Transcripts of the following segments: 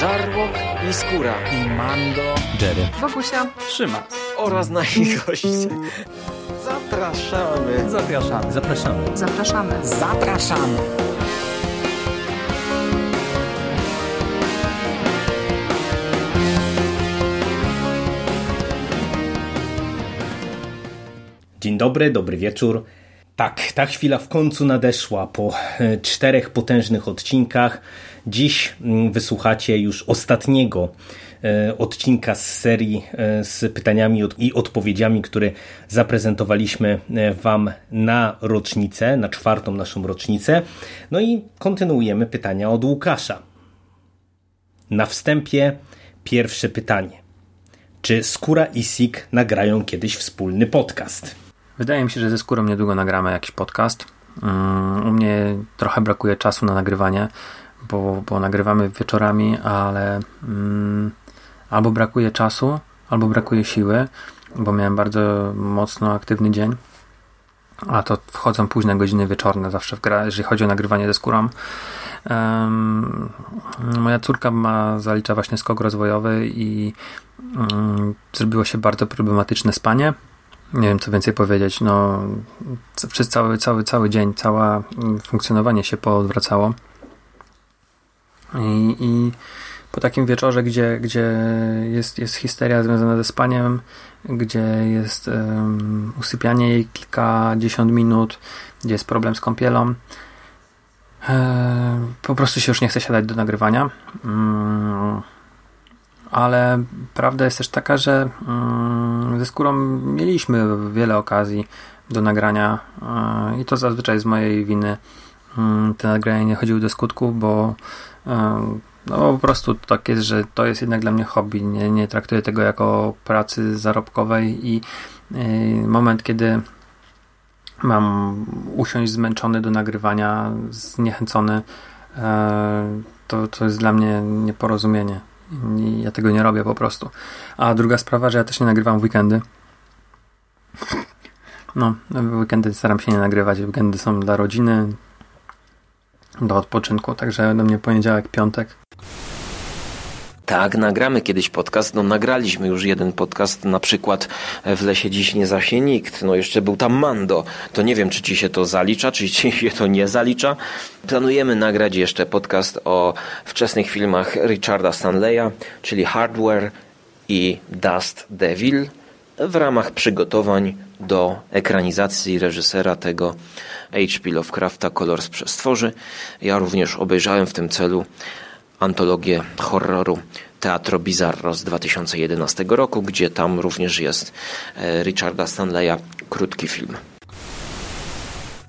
Żarłok i Skóra i Mando, Jerry, Wokusia, Trzyma oraz nasi goście. Zapraszamy. Zapraszamy. Zapraszamy. zapraszamy. Zapraszamy. Dzień dobry, dobry wieczór. Tak, ta chwila w końcu nadeszła po e, czterech potężnych odcinkach. Dziś mm, wysłuchacie już ostatniego e, odcinka z serii e, z pytaniami i odpowiedziami, które zaprezentowaliśmy Wam na rocznicę, na czwartą naszą rocznicę. No i kontynuujemy pytania od Łukasza. Na wstępie pierwsze pytanie. Czy Skóra i Sik nagrają kiedyś wspólny podcast? Wydaje mi się, że ze skórą niedługo nagramy jakiś podcast. Mm, u mnie trochę brakuje czasu na nagrywanie, bo, bo nagrywamy wieczorami, ale um, albo brakuje czasu, albo brakuje siły, bo miałem bardzo mocno aktywny dzień. A to wchodzą późne godziny wieczorne zawsze w grę, jeżeli chodzi o nagrywanie ze skórą. Um, moja córka ma, zalicza właśnie skok rozwojowy i um, zrobiło się bardzo problematyczne spanie nie wiem co więcej powiedzieć, no przez cały, cały, cały dzień, całe funkcjonowanie się poodwracało. I, i po takim wieczorze, gdzie, gdzie jest, jest histeria związana ze spaniem, gdzie jest um, usypianie jej kilkadziesiąt minut, gdzie jest problem z kąpielą, e, po prostu się już nie chce siadać do nagrywania. Um, ale prawda jest też taka, że mm, ze skórą mieliśmy wiele okazji do nagrania i to zazwyczaj z mojej winy mm, te nagrania nie chodziły do skutku, bo no po prostu tak jest, że to jest jednak dla mnie hobby. Nie, nie traktuję tego jako pracy zarobkowej i y, moment, kiedy mam usiąść zmęczony do nagrywania, zniechęcony, e, to, to jest dla mnie nieporozumienie ja tego nie robię po prostu. A druga sprawa, że ja też nie nagrywam w weekendy. No, w weekendy staram się nie nagrywać. Weekendy są dla rodziny, do odpoczynku, także do mnie poniedziałek, piątek. Tak, nagramy kiedyś podcast. No, nagraliśmy już jeden podcast, na przykład w lesie dziś nie zasie nikt. No, jeszcze był tam Mando. To nie wiem, czy ci się to zalicza, czy ci się to nie zalicza. Planujemy nagrać jeszcze podcast o wczesnych filmach Richarda Stanleya, czyli Hardware i Dust Devil, w ramach przygotowań do ekranizacji reżysera tego H.P. Lovecrafta Kolor z przestworzy. Ja również obejrzałem w tym celu antologię horroru Teatro Bizarro z 2011 roku, gdzie tam również jest e, Richarda Stanleya krótki film.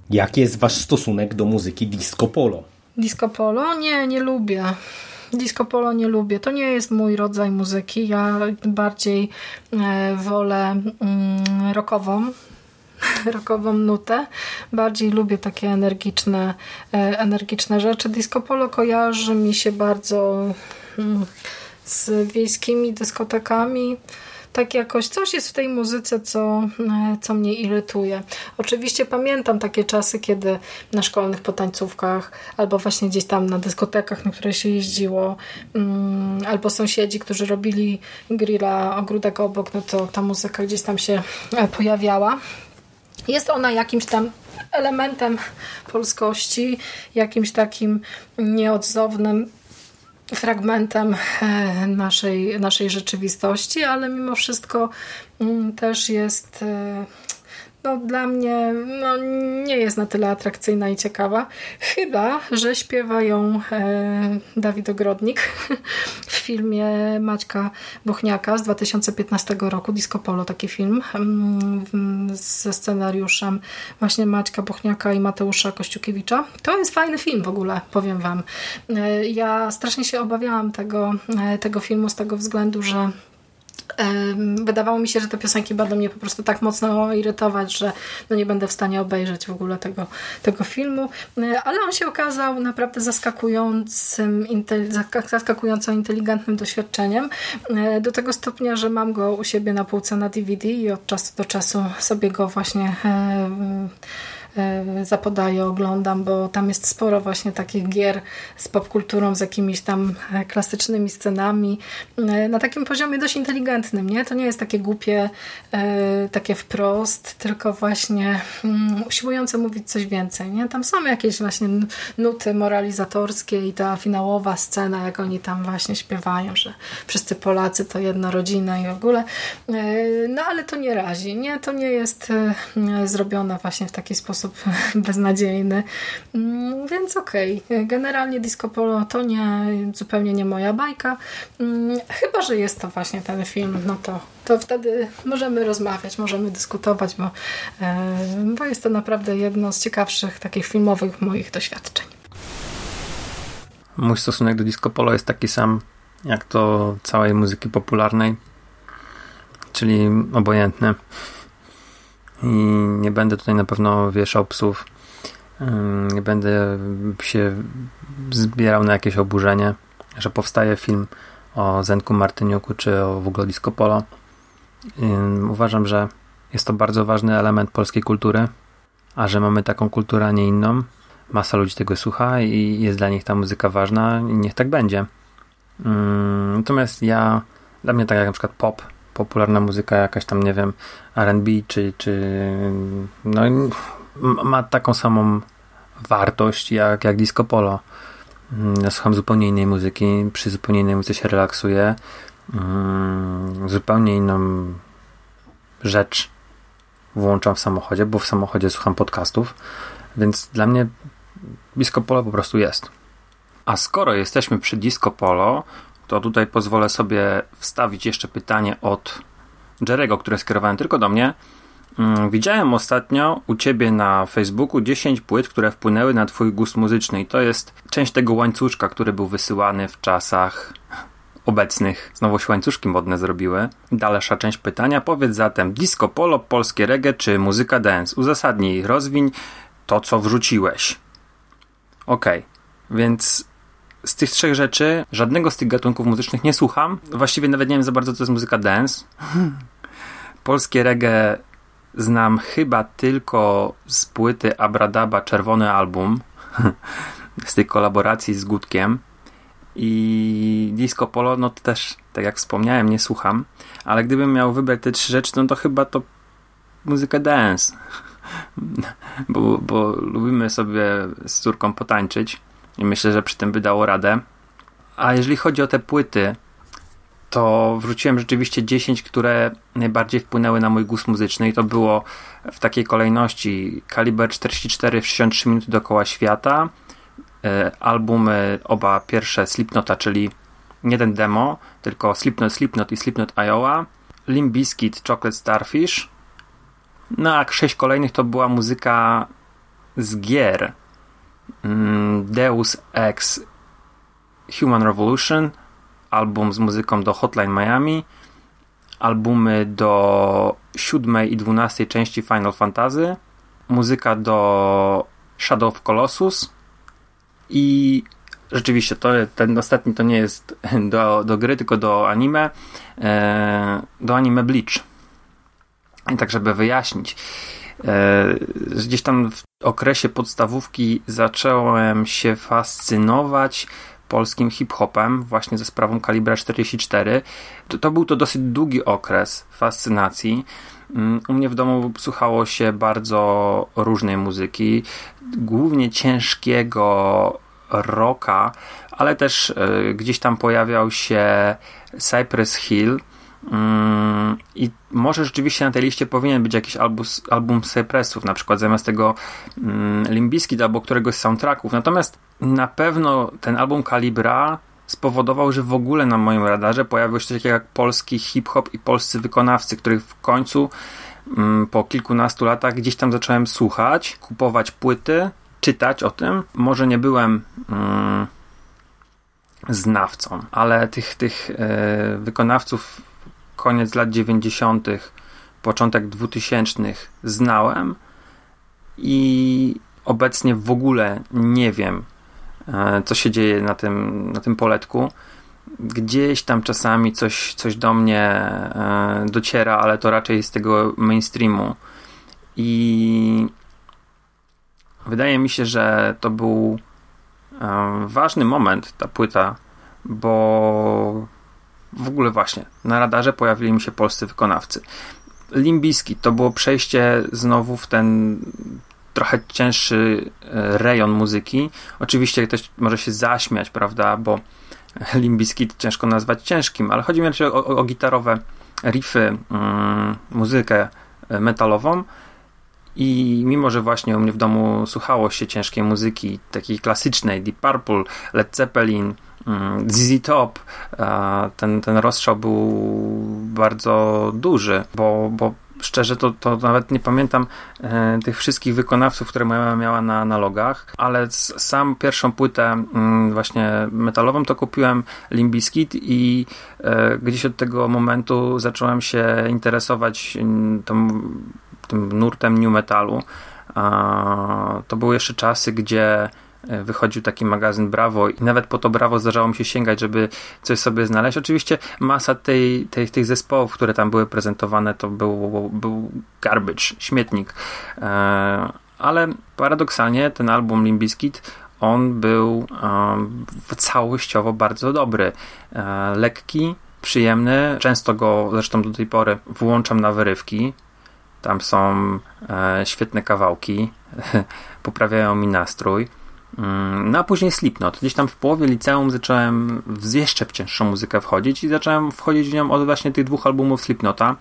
Jaki jest wasz stosunek do muzyki disco polo? Disco polo? Nie, nie lubię. Disco polo nie lubię. To nie jest mój rodzaj muzyki. Ja bardziej e, wolę mm, rockową rockową nutę. Bardziej lubię takie energiczne, e, energiczne rzeczy. Disco polo kojarzy mi się bardzo mm, z wiejskimi dyskotekami tak jakoś coś jest w tej muzyce, co, e, co mnie irytuje. Oczywiście pamiętam takie czasy, kiedy na szkolnych potańcówkach albo właśnie gdzieś tam na dyskotekach, na które się jeździło, mm, albo sąsiedzi, którzy robili grilla ogródek obok, no to ta muzyka gdzieś tam się e, pojawiała. Jest ona jakimś tam elementem polskości, jakimś takim nieodzownym fragmentem e, naszej, naszej rzeczywistości, ale mimo wszystko mm, też jest e, no, dla mnie no, nie jest na tyle atrakcyjna i ciekawa. Chyba, że śpiewa ją e, Dawid Ogrodnik w filmie Maćka Bochniaka z 2015 roku, Disco Polo, taki film mm, ze scenariuszem właśnie Maćka Bochniaka i Mateusza Kościukiewicza. To jest fajny film w ogóle, powiem Wam. E, ja strasznie się obawiałam tego, e, tego filmu z tego względu, że wydawało mi się, że te piosenki będą mnie po prostu tak mocno irytować, że no nie będę w stanie obejrzeć w ogóle tego, tego filmu, e, ale on się okazał naprawdę zaskakującym, zaskakująco inteligentnym doświadczeniem. E, do tego stopnia, że mam go u siebie na półce na DVD i od czasu do czasu sobie go właśnie e, zapodaję, oglądam, bo tam jest sporo właśnie takich gier z popkulturą, z jakimiś tam klasycznymi scenami, na takim poziomie dość inteligentnym, nie? To nie jest takie głupie, takie wprost, tylko właśnie mm, usiłujące mówić coś więcej, nie? Tam są jakieś właśnie nuty moralizatorskie i ta finałowa scena, jak oni tam właśnie śpiewają, że wszyscy Polacy to jedna rodzina i w ogóle. E, no ale to nie razi, nie? To nie jest e, zrobione właśnie w taki sposób beznadziejny. Mm, więc okej. Okay. Generalnie Disco Polo to nie, zupełnie nie moja bajka. Mm, chyba, że jest to właśnie ten film, no to, to wtedy możemy rozmawiać, możemy dyskutować, bo, e, bo jest to naprawdę jedno z ciekawszych takich filmowych moich doświadczeń. Mój stosunek do disco polo jest taki sam jak do całej muzyki popularnej, czyli obojętny. I nie będę tutaj na pewno wieszał psów. Nie będę się zbierał na jakieś oburzenie, że powstaje film o Zenku Martyniuku czy o w ogóle disco polo. Uważam, że jest to bardzo ważny element polskiej kultury, a że mamy taką kulturę, a nie inną, masa ludzi tego słucha i jest dla nich ta muzyka ważna i niech tak będzie. Natomiast ja, dla mnie tak jak na przykład pop, popularna muzyka jakaś tam, nie wiem, R&B czy, czy no, ma taką samą wartość jak, jak disco polo. Mm, ja słucham zupełnie innej muzyki, przy zupełnie innej muzyce się relaksuję. Mm, zupełnie inną rzecz włączam w samochodzie, bo w samochodzie słucham podcastów, więc dla mnie disco polo po prostu jest. A skoro jesteśmy przy disco polo, to tutaj pozwolę sobie wstawić jeszcze pytanie od Jerego, które skierowałem tylko do mnie. Mm, widziałem ostatnio u ciebie na Facebooku 10 płyt, które wpłynęły na twój gust muzyczny i to jest część tego łańcuszka, który był wysyłany w czasach obecnych. Znowu się łańcuszki modne zrobiły. Dalsza część pytania. Powiedz zatem disco polo, polskie reggae czy muzyka dance? Uzasadnij, rozwiń to, co wrzuciłeś. Okay. więc z tych trzech rzeczy żadnego z tych gatunków muzycznych nie słucham. Właściwie nawet nie wiem za bardzo, co to jest muzyka dance. Polskie reggae znam chyba tylko z płyty Abradaba Czerwony Album z tej kolaboracji z Gutkiem i Disco Polo, no to też, tak jak wspomniałem, nie słucham, ale gdybym miał wybrać te trzy rzeczy, no to chyba to muzyka dance bo, bo lubimy sobie z córką potańczyć i myślę, że przy tym by dało radę. A jeżeli chodzi o te płyty, to wrzuciłem rzeczywiście 10, które najbardziej wpłynęły na mój gust muzyczny i to było w takiej kolejności Kaliber 44 w 63 minuty dookoła świata, e, albumy oba pierwsze Slipnota, czyli nie ten demo, tylko Slipknot, Slipknot i Slipknot Iowa, Limp Bizkit, Chocolate Starfish, no a sześć kolejnych to była muzyka z gier. Mm, Deus Ex Human Revolution, album z muzyką do Hotline Miami, albumy do siódmej i dwunastej części Final Fantasy, muzyka do Shadow of Colossus i rzeczywiście to, ten ostatni to nie jest do, do gry, tylko do anime, e, do anime Bleach. I tak, żeby wyjaśnić, e, gdzieś tam w okresie podstawówki zacząłem się fascynować polskim hip-hopem, właśnie ze sprawą kalibra 44. To, to, był to dosyć długi okres fascynacji. Mm, u mnie w domu słuchało się bardzo różnej muzyki, głównie ciężkiego rocka, ale też y, gdzieś tam pojawiał się Cypress Hill, I może rzeczywiście na tej liście powinien być jakiś album, album Cypressów, na przykład zamiast tego mm, Limbiskit albo któregoś z soundtracków. Natomiast na pewno ten album Kalibra spowodował, że w ogóle na moim radarze pojawił się coś takiego jak polski hip-hop i polscy wykonawcy, których w końcu mm, po kilkunastu latach gdzieś tam zacząłem słuchać, kupować płyty, czytać o tym. Może nie byłem mm, znawcą, ale tych, tych e, wykonawców koniec lat 90., początek 2000 znałem i obecnie w ogóle nie wiem, e, co się dzieje na tym, na tym poletku. Gdzieś tam czasami coś, coś do mnie e, dociera, ale to raczej z tego mainstreamu. I Wydaje mi się, że to był e, ważny moment, ta płyta, bo w ogóle właśnie na radarze pojawili mi się polscy wykonawcy. Limbiski to było przejście znowu w ten trochę cięższy e, rejon muzyki. Oczywiście ktoś może się zaśmiać, prawda, bo Limbiski ciężko nazwać ciężkim, ale chodzi mi raczej o, o gitarowe riffy, mm, muzykę e, metalową. I mimo, że właśnie u mnie w domu słuchało się ciężkiej muzyki, takiej klasycznej, Deep Purple, Led Zeppelin, ZZ Top, ten, ten rozstrzał był bardzo duży, bo, bo szczerze to, to nawet nie pamiętam e, tych wszystkich wykonawców, które moja miała na analogach, ale sam pierwszą płytę mm, właśnie metalową to kupiłem Limbiskit i e, gdzieś od tego momentu zacząłem się interesować mm, tą, tym nurtem new metalu. To były jeszcze czasy, gdzie E, wychodził taki magazyn Bravo i nawet po to Bravo zdarzało mi się sięgać, żeby coś sobie znaleźć. Oczywiście masa tej, tej, tych zespołów, które tam były prezentowane, to był, był garbage, śmietnik. E, ale paradoksalnie ten album Limbiskit on był całościowo bardzo dobry. E, lekki, przyjemny. Często go zresztą do tej pory włączam na wyrywki. Tam są e, świetne kawałki, poprawiają mi nastrój. Mm, no a później Slipknot. Gdzieś tam w połowie liceum zacząłem w jeszcze cięższą muzykę wchodzić i zacząłem wchodzić w nią od właśnie tych dwóch albumów Slipknota.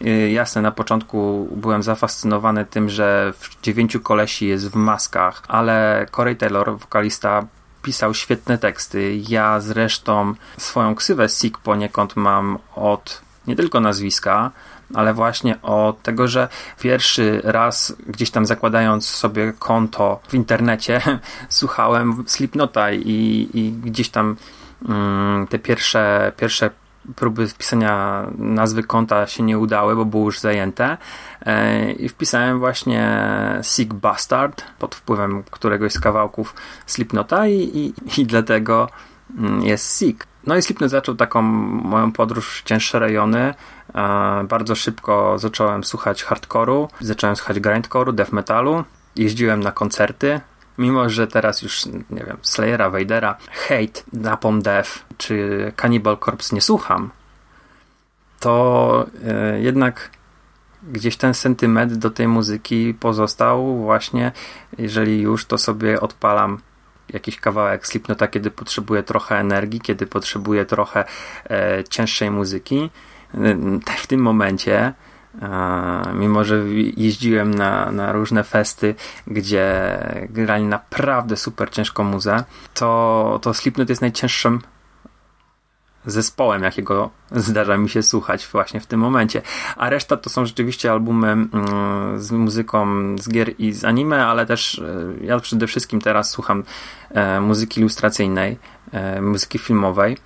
Yy, jasne, na początku byłem zafascynowany tym, że w dziewięciu kolesi jest w maskach, ale Corey Taylor, wokalista, pisał świetne teksty. Ja zresztą swoją ksywę Sick poniekąd mam od nie tylko nazwiska, ale właśnie od tego, że pierwszy raz gdzieś tam zakładając sobie konto w internecie słuchałem Slipnota i, i gdzieś tam mm, te pierwsze, pierwsze próby wpisania nazwy konta się nie udały, bo było już zajęte e, i wpisałem właśnie Sick Bastard pod wpływem któregoś z kawałków Slipnota i, i, i dlatego mm, jest Sick. No i Slipknot zaczął taką moją podróż w cięższe rejony. Bardzo szybko zacząłem słuchać hardcore'u, zacząłem słuchać grindcore'u, death metalu. Jeździłem na koncerty, mimo że teraz już, nie wiem, Slayera, Vadera, Hate, Napalm Death czy Cannibal Corpse nie słucham, to e, jednak gdzieś ten sentyment do tej muzyki pozostał właśnie, jeżeli już to sobie odpalam jakiś kawałek Slipnota, kiedy potrzebuję trochę energii, kiedy potrzebuję trochę e, cięższej muzyki. W tym momencie, mimo że jeździłem na, na różne festy, gdzie grali naprawdę super ciężką muzę, to, to Slipknot jest najcięższym zespołem, jakiego zdarza mi się słuchać właśnie w tym momencie. A reszta to są rzeczywiście albumy mm, z muzyką z gier i z anime, ale też e, ja przede wszystkim teraz słucham e, muzyki ilustracyjnej, e, muzyki filmowej.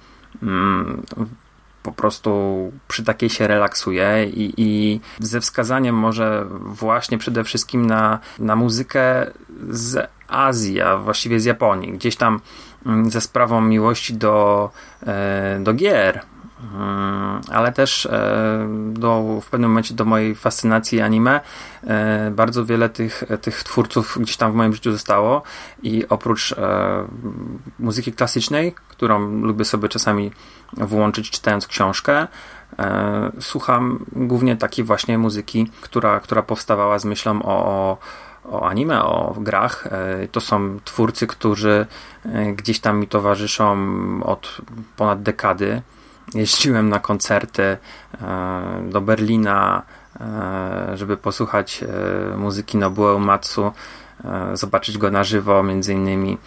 Po prostu przy takiej się relaksuję i, i ze wskazaniem może właśnie przede wszystkim na, na muzykę z Azji, a właściwie z Japonii. Gdzieś tam mm, ze sprawą miłości do, e, do gier, ale też e, do, w pewnym momencie do mojej fascynacji anime. E, bardzo wiele tych, tych twórców gdzieś tam w moim życiu zostało i oprócz muzyki klasycznej, którą lubię sobie czasami włączyć czytając książkę, słucham głównie takiej właśnie muzyki, która, która powstawała z myślą o, o o anime, o grach. E, to są twórcy, którzy e, gdzieś tam mi towarzyszą od ponad dekady. Jeździłem na koncerty e, do Berlina, żeby posłuchać muzyki Nobuo Matsu, zobaczyć go na żywo, między innymi.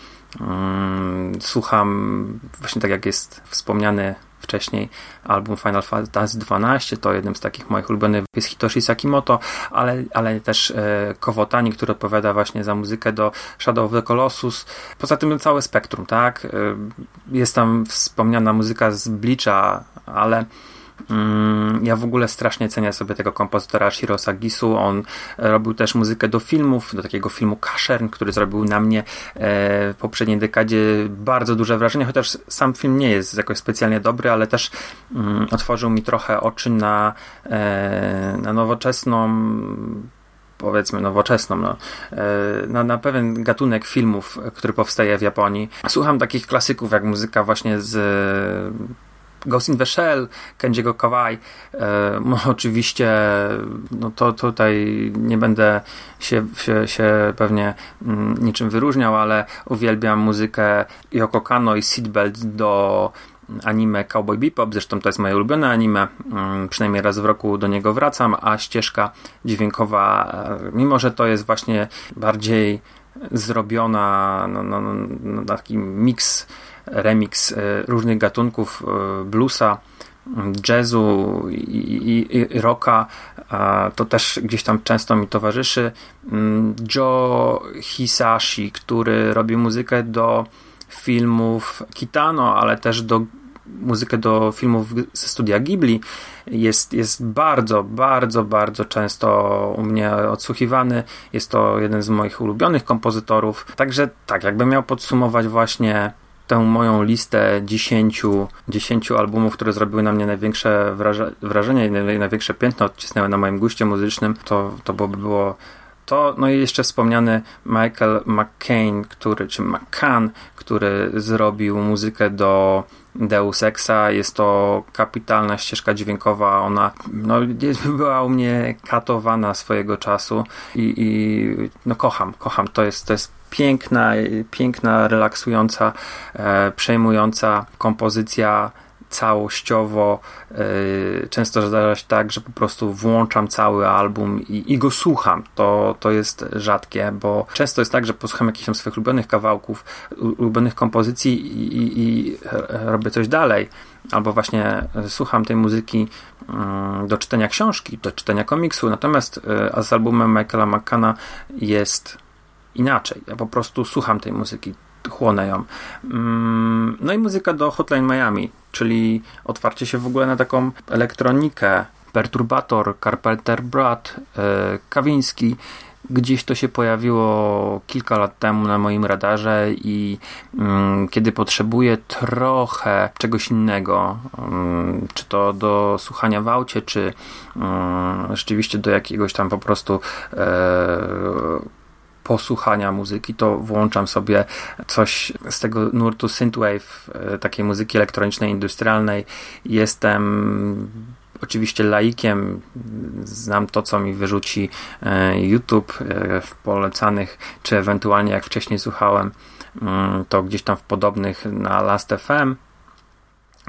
Mm, słucham, właśnie tak jak jest wspomniany wcześniej album Final Fantasy XII, to jednym z takich moich ulubionych jest Hitoshi Sakimoto, ale, ale też e, Kowotani, który odpowiada właśnie za muzykę do Shadow of the Colossus. Poza tym całe spektrum, tak? E, jest tam wspomniana muzyka z Bleacha, ale ja w ogóle strasznie cenię sobie tego kompozytora Shiro Sagisu. On robił też muzykę do filmów, do takiego filmu Kaszern, który zrobił na mnie e, w poprzedniej dekadzie bardzo duże wrażenie, chociaż sam film nie jest jakoś specjalnie dobry, ale też mm, otworzył mi trochę oczy na, e, na nowoczesną powiedzmy nowoczesną, no, na, na pewien gatunek filmów, który powstaje w Japonii. Słucham takich klasyków jak muzyka właśnie z Ghost in the Shell, Kenji'ego Kawai. E, oczywiście no to tutaj nie będę się, się, się pewnie mm, niczym wyróżniał, ale uwielbiam muzykę Yoko Kano i Seatbelt do anime Cowboy Bebop, zresztą to jest moje ulubione anime, mm, przynajmniej raz w roku do niego wracam, a ścieżka dźwiękowa, e, mimo że to jest właśnie bardziej zrobiona no, no, no, taki miks remix e, różnych gatunków e, bluesa, jazzu i, i, i rocka, to też gdzieś tam często mi towarzyszy. Mm, Joe Hisashi, który robi muzykę do filmów Kitano, ale też do muzykę do filmów ze studia Ghibli jest, jest bardzo, bardzo, bardzo często u mnie odsłuchiwany. Jest to jeden z moich ulubionych kompozytorów. Także tak, jakbym miał podsumować właśnie tę moją listę 10, 10 albumów, które zrobiły na mnie największe wrażenie i największe piętno odcisnęły na moim guście muzycznym, to, to by było to, no i jeszcze wspomniany Michael McCain, który, czy McCann, który zrobił muzykę do Deus Exa. Jest to kapitalna ścieżka dźwiękowa. Ona no, była u mnie katowana swojego czasu i, i no, kocham, kocham. To jest, to jest piękna, piękna, relaksująca, e, przejmująca kompozycja całościowo. Yy, często zdarza się tak, że po prostu włączam cały album i, i, go słucham. To, to jest rzadkie, bo często jest tak, że posłucham jakichś tam swoich ulubionych kawałków, ulubionych kompozycji i, i, i robię coś dalej. Albo właśnie słucham tej muzyki yy, do czytania książki, do czytania komiksu. Natomiast yy, z albumem Michaela McCanna jest inaczej. Ja po prostu słucham tej muzyki, chłonę ją. Mm, no i muzyka do Hotline Miami, czyli otwarcie się w ogóle na taką elektronikę, Perturbator, Carpenter Brad, e, Kawiński. Gdzieś to się pojawiło kilka lat temu na moim radarze i mm, kiedy potrzebuję trochę czegoś innego, mm, czy to do słuchania w aucie, czy rzeczywiście do jakiegoś tam po prostu e, posłuchania muzyki, to włączam sobie coś z tego nurtu synthwave, e, takiej muzyki elektronicznej, industrialnej. Jestem oczywiście laikiem, znam to, co mi wyrzuci e, YouTube e, w polecanych, czy ewentualnie jak wcześniej słuchałem, mm, to gdzieś tam w podobnych na Last FM,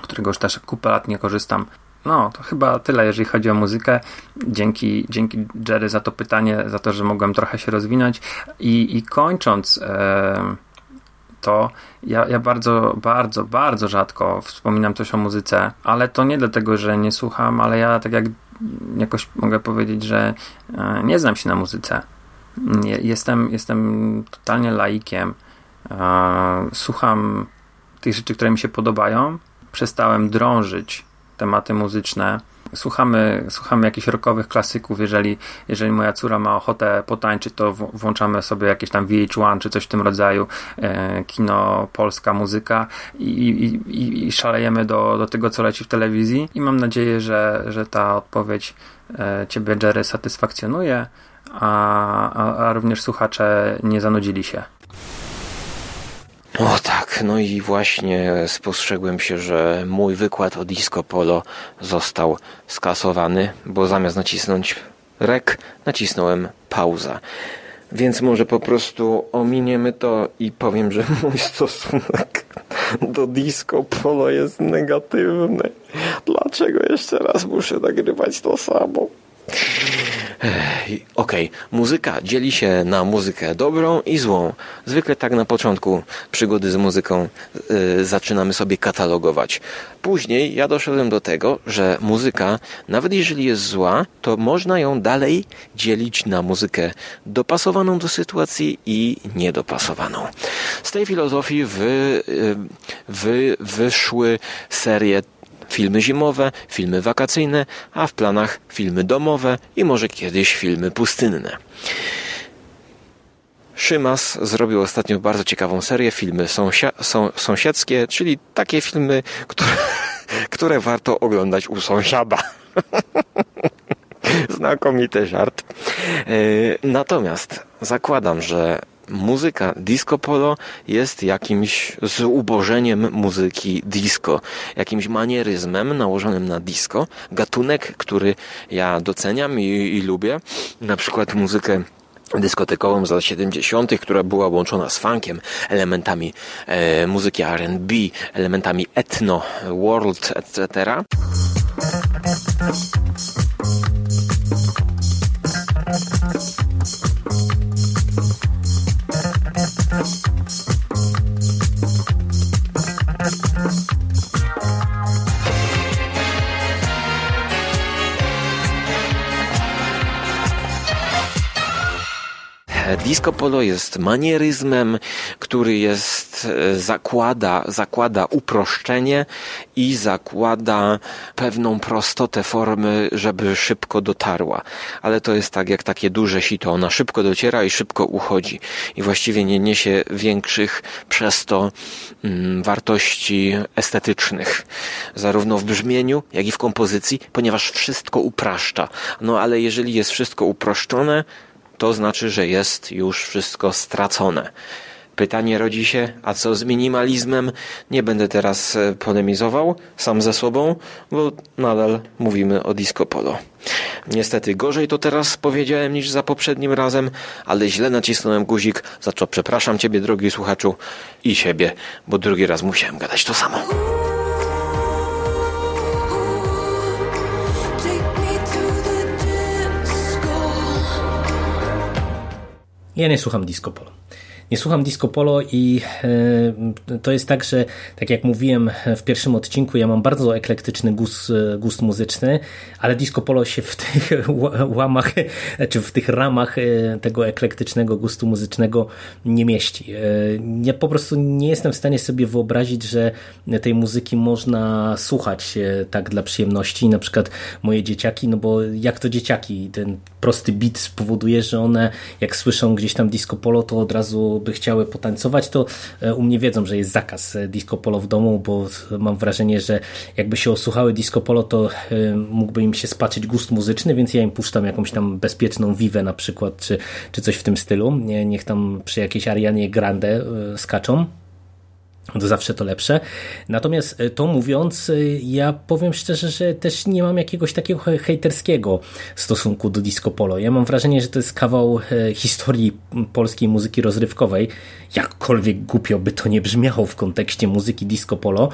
którego już też kupę lat nie korzystam, no, to chyba tyle, jeżeli chodzi o muzykę. Dzięki, dzięki Jerry za to pytanie, za to, że mogłem trochę się rozwinąć. I, i kończąc e, to, ja, ja bardzo, bardzo, bardzo rzadko wspominam coś o muzyce, ale to nie dlatego, że nie słucham, ale ja tak jak jakoś mogę powiedzieć, że e, nie znam się na muzyce. Jestem, jestem totalnie laikiem. E, słucham tych rzeczy, które mi się podobają. Przestałem drążyć tematy muzyczne. Słuchamy, słuchamy jakichś rockowych klasyków. Jeżeli, jeżeli moja córa ma ochotę potańczyć, to włączamy sobie jakieś tam VH1 czy coś w tym rodzaju, e, kino, polska muzyka i, i, i, szalejemy do, do tego, co leci w telewizji. I mam nadzieję, że, że ta odpowiedź e, Ciebie, Jerry, satysfakcjonuje, a, a, a również słuchacze nie zanudzili się. O tak, no i właśnie spostrzegłem się, że mój wykład o disco polo został skasowany, bo zamiast nacisnąć rek, nacisnąłem pauza. Więc może po prostu ominiemy to i powiem, że mój stosunek do disco polo jest negatywny. Dlaczego jeszcze raz muszę nagrywać to samo? Okej, okay. muzyka dzieli się na muzykę dobrą i złą. Zwykle tak na początku przygody z muzyką yy, zaczynamy sobie katalogować. Później ja doszedłem do tego, że muzyka, nawet jeżeli jest zła, to można ją dalej dzielić na muzykę dopasowaną do sytuacji i niedopasowaną. Z tej filozofii wy, yy, wy, wyszły serie filmy zimowe, filmy wakacyjne, a w planach filmy domowe i może kiedyś filmy pustynne. Szymas zrobił ostatnio bardzo ciekawą serię filmy sąsia są, sąsiedzkie, czyli takie filmy, które, które warto oglądać u sąsiada. Znakomity żart. Natomiast zakładam, że muzyka disco polo jest jakimś zubożeniem muzyki disco, jakimś manieryzmem nałożonym na disco, gatunek, który ja doceniam i, i lubię, na przykład muzykę dyskotekową z lat 70., która była łączona z funkiem, elementami e, muzyki R&B, elementami etno, world, etc. Disco polo jest manieryzmem, który jest, e, zakłada, zakłada uproszczenie i zakłada pewną prostotę formy, żeby szybko dotarła. Ale to jest tak jak takie duże sito. Ona szybko dociera i szybko uchodzi. I właściwie nie niesie większych przez to mm, wartości estetycznych. Zarówno w brzmieniu, jak i w kompozycji, ponieważ wszystko upraszcza. No ale jeżeli jest wszystko uproszczone, to znaczy, że jest już wszystko stracone. Pytanie rodzi się, a co z minimalizmem? Nie będę teraz e, polemizował sam ze sobą, bo nadal mówimy o disco polo. Niestety gorzej to teraz powiedziałem niż za poprzednim razem, ale źle nacisnąłem guzik, za co przepraszam Ciebie, drogi słuchaczu, i siebie, bo drugi raz musiałem gadać to samo. Ja nie słucham disco polo nie słucham disco polo i e, to jest tak, że tak jak mówiłem w pierwszym odcinku, ja mam bardzo eklektyczny gust, gust muzyczny, ale disco polo się w tych łamach, czy w tych ramach e, tego eklektycznego gustu muzycznego nie mieści. E, ja po prostu nie jestem w stanie sobie wyobrazić, że tej muzyki można słuchać tak dla przyjemności. Na przykład moje dzieciaki, no bo jak to dzieciaki, ten prosty beat spowoduje, że one jak słyszą gdzieś tam disco polo, to od razu by chciały potańcować, to e, u mnie wiedzą, że jest zakaz e, disco polo w domu, bo mam wrażenie, że jakby się osłuchały disco polo, to e, mógłby im się spaczyć gust muzyczny, więc ja im puszczam jakąś tam bezpieczną wiwę na przykład, czy, czy coś w tym stylu. Niech tam przy jakiejś Arianie Grande skaczą to zawsze to lepsze. Natomiast e, to mówiąc, e, ja powiem szczerze, że też nie mam jakiegoś takiego hejterskiego stosunku do disco polo. Ja mam wrażenie, że to jest kawał e, historii polskiej muzyki rozrywkowej, jakkolwiek głupio by to nie brzmiało w kontekście muzyki disco polo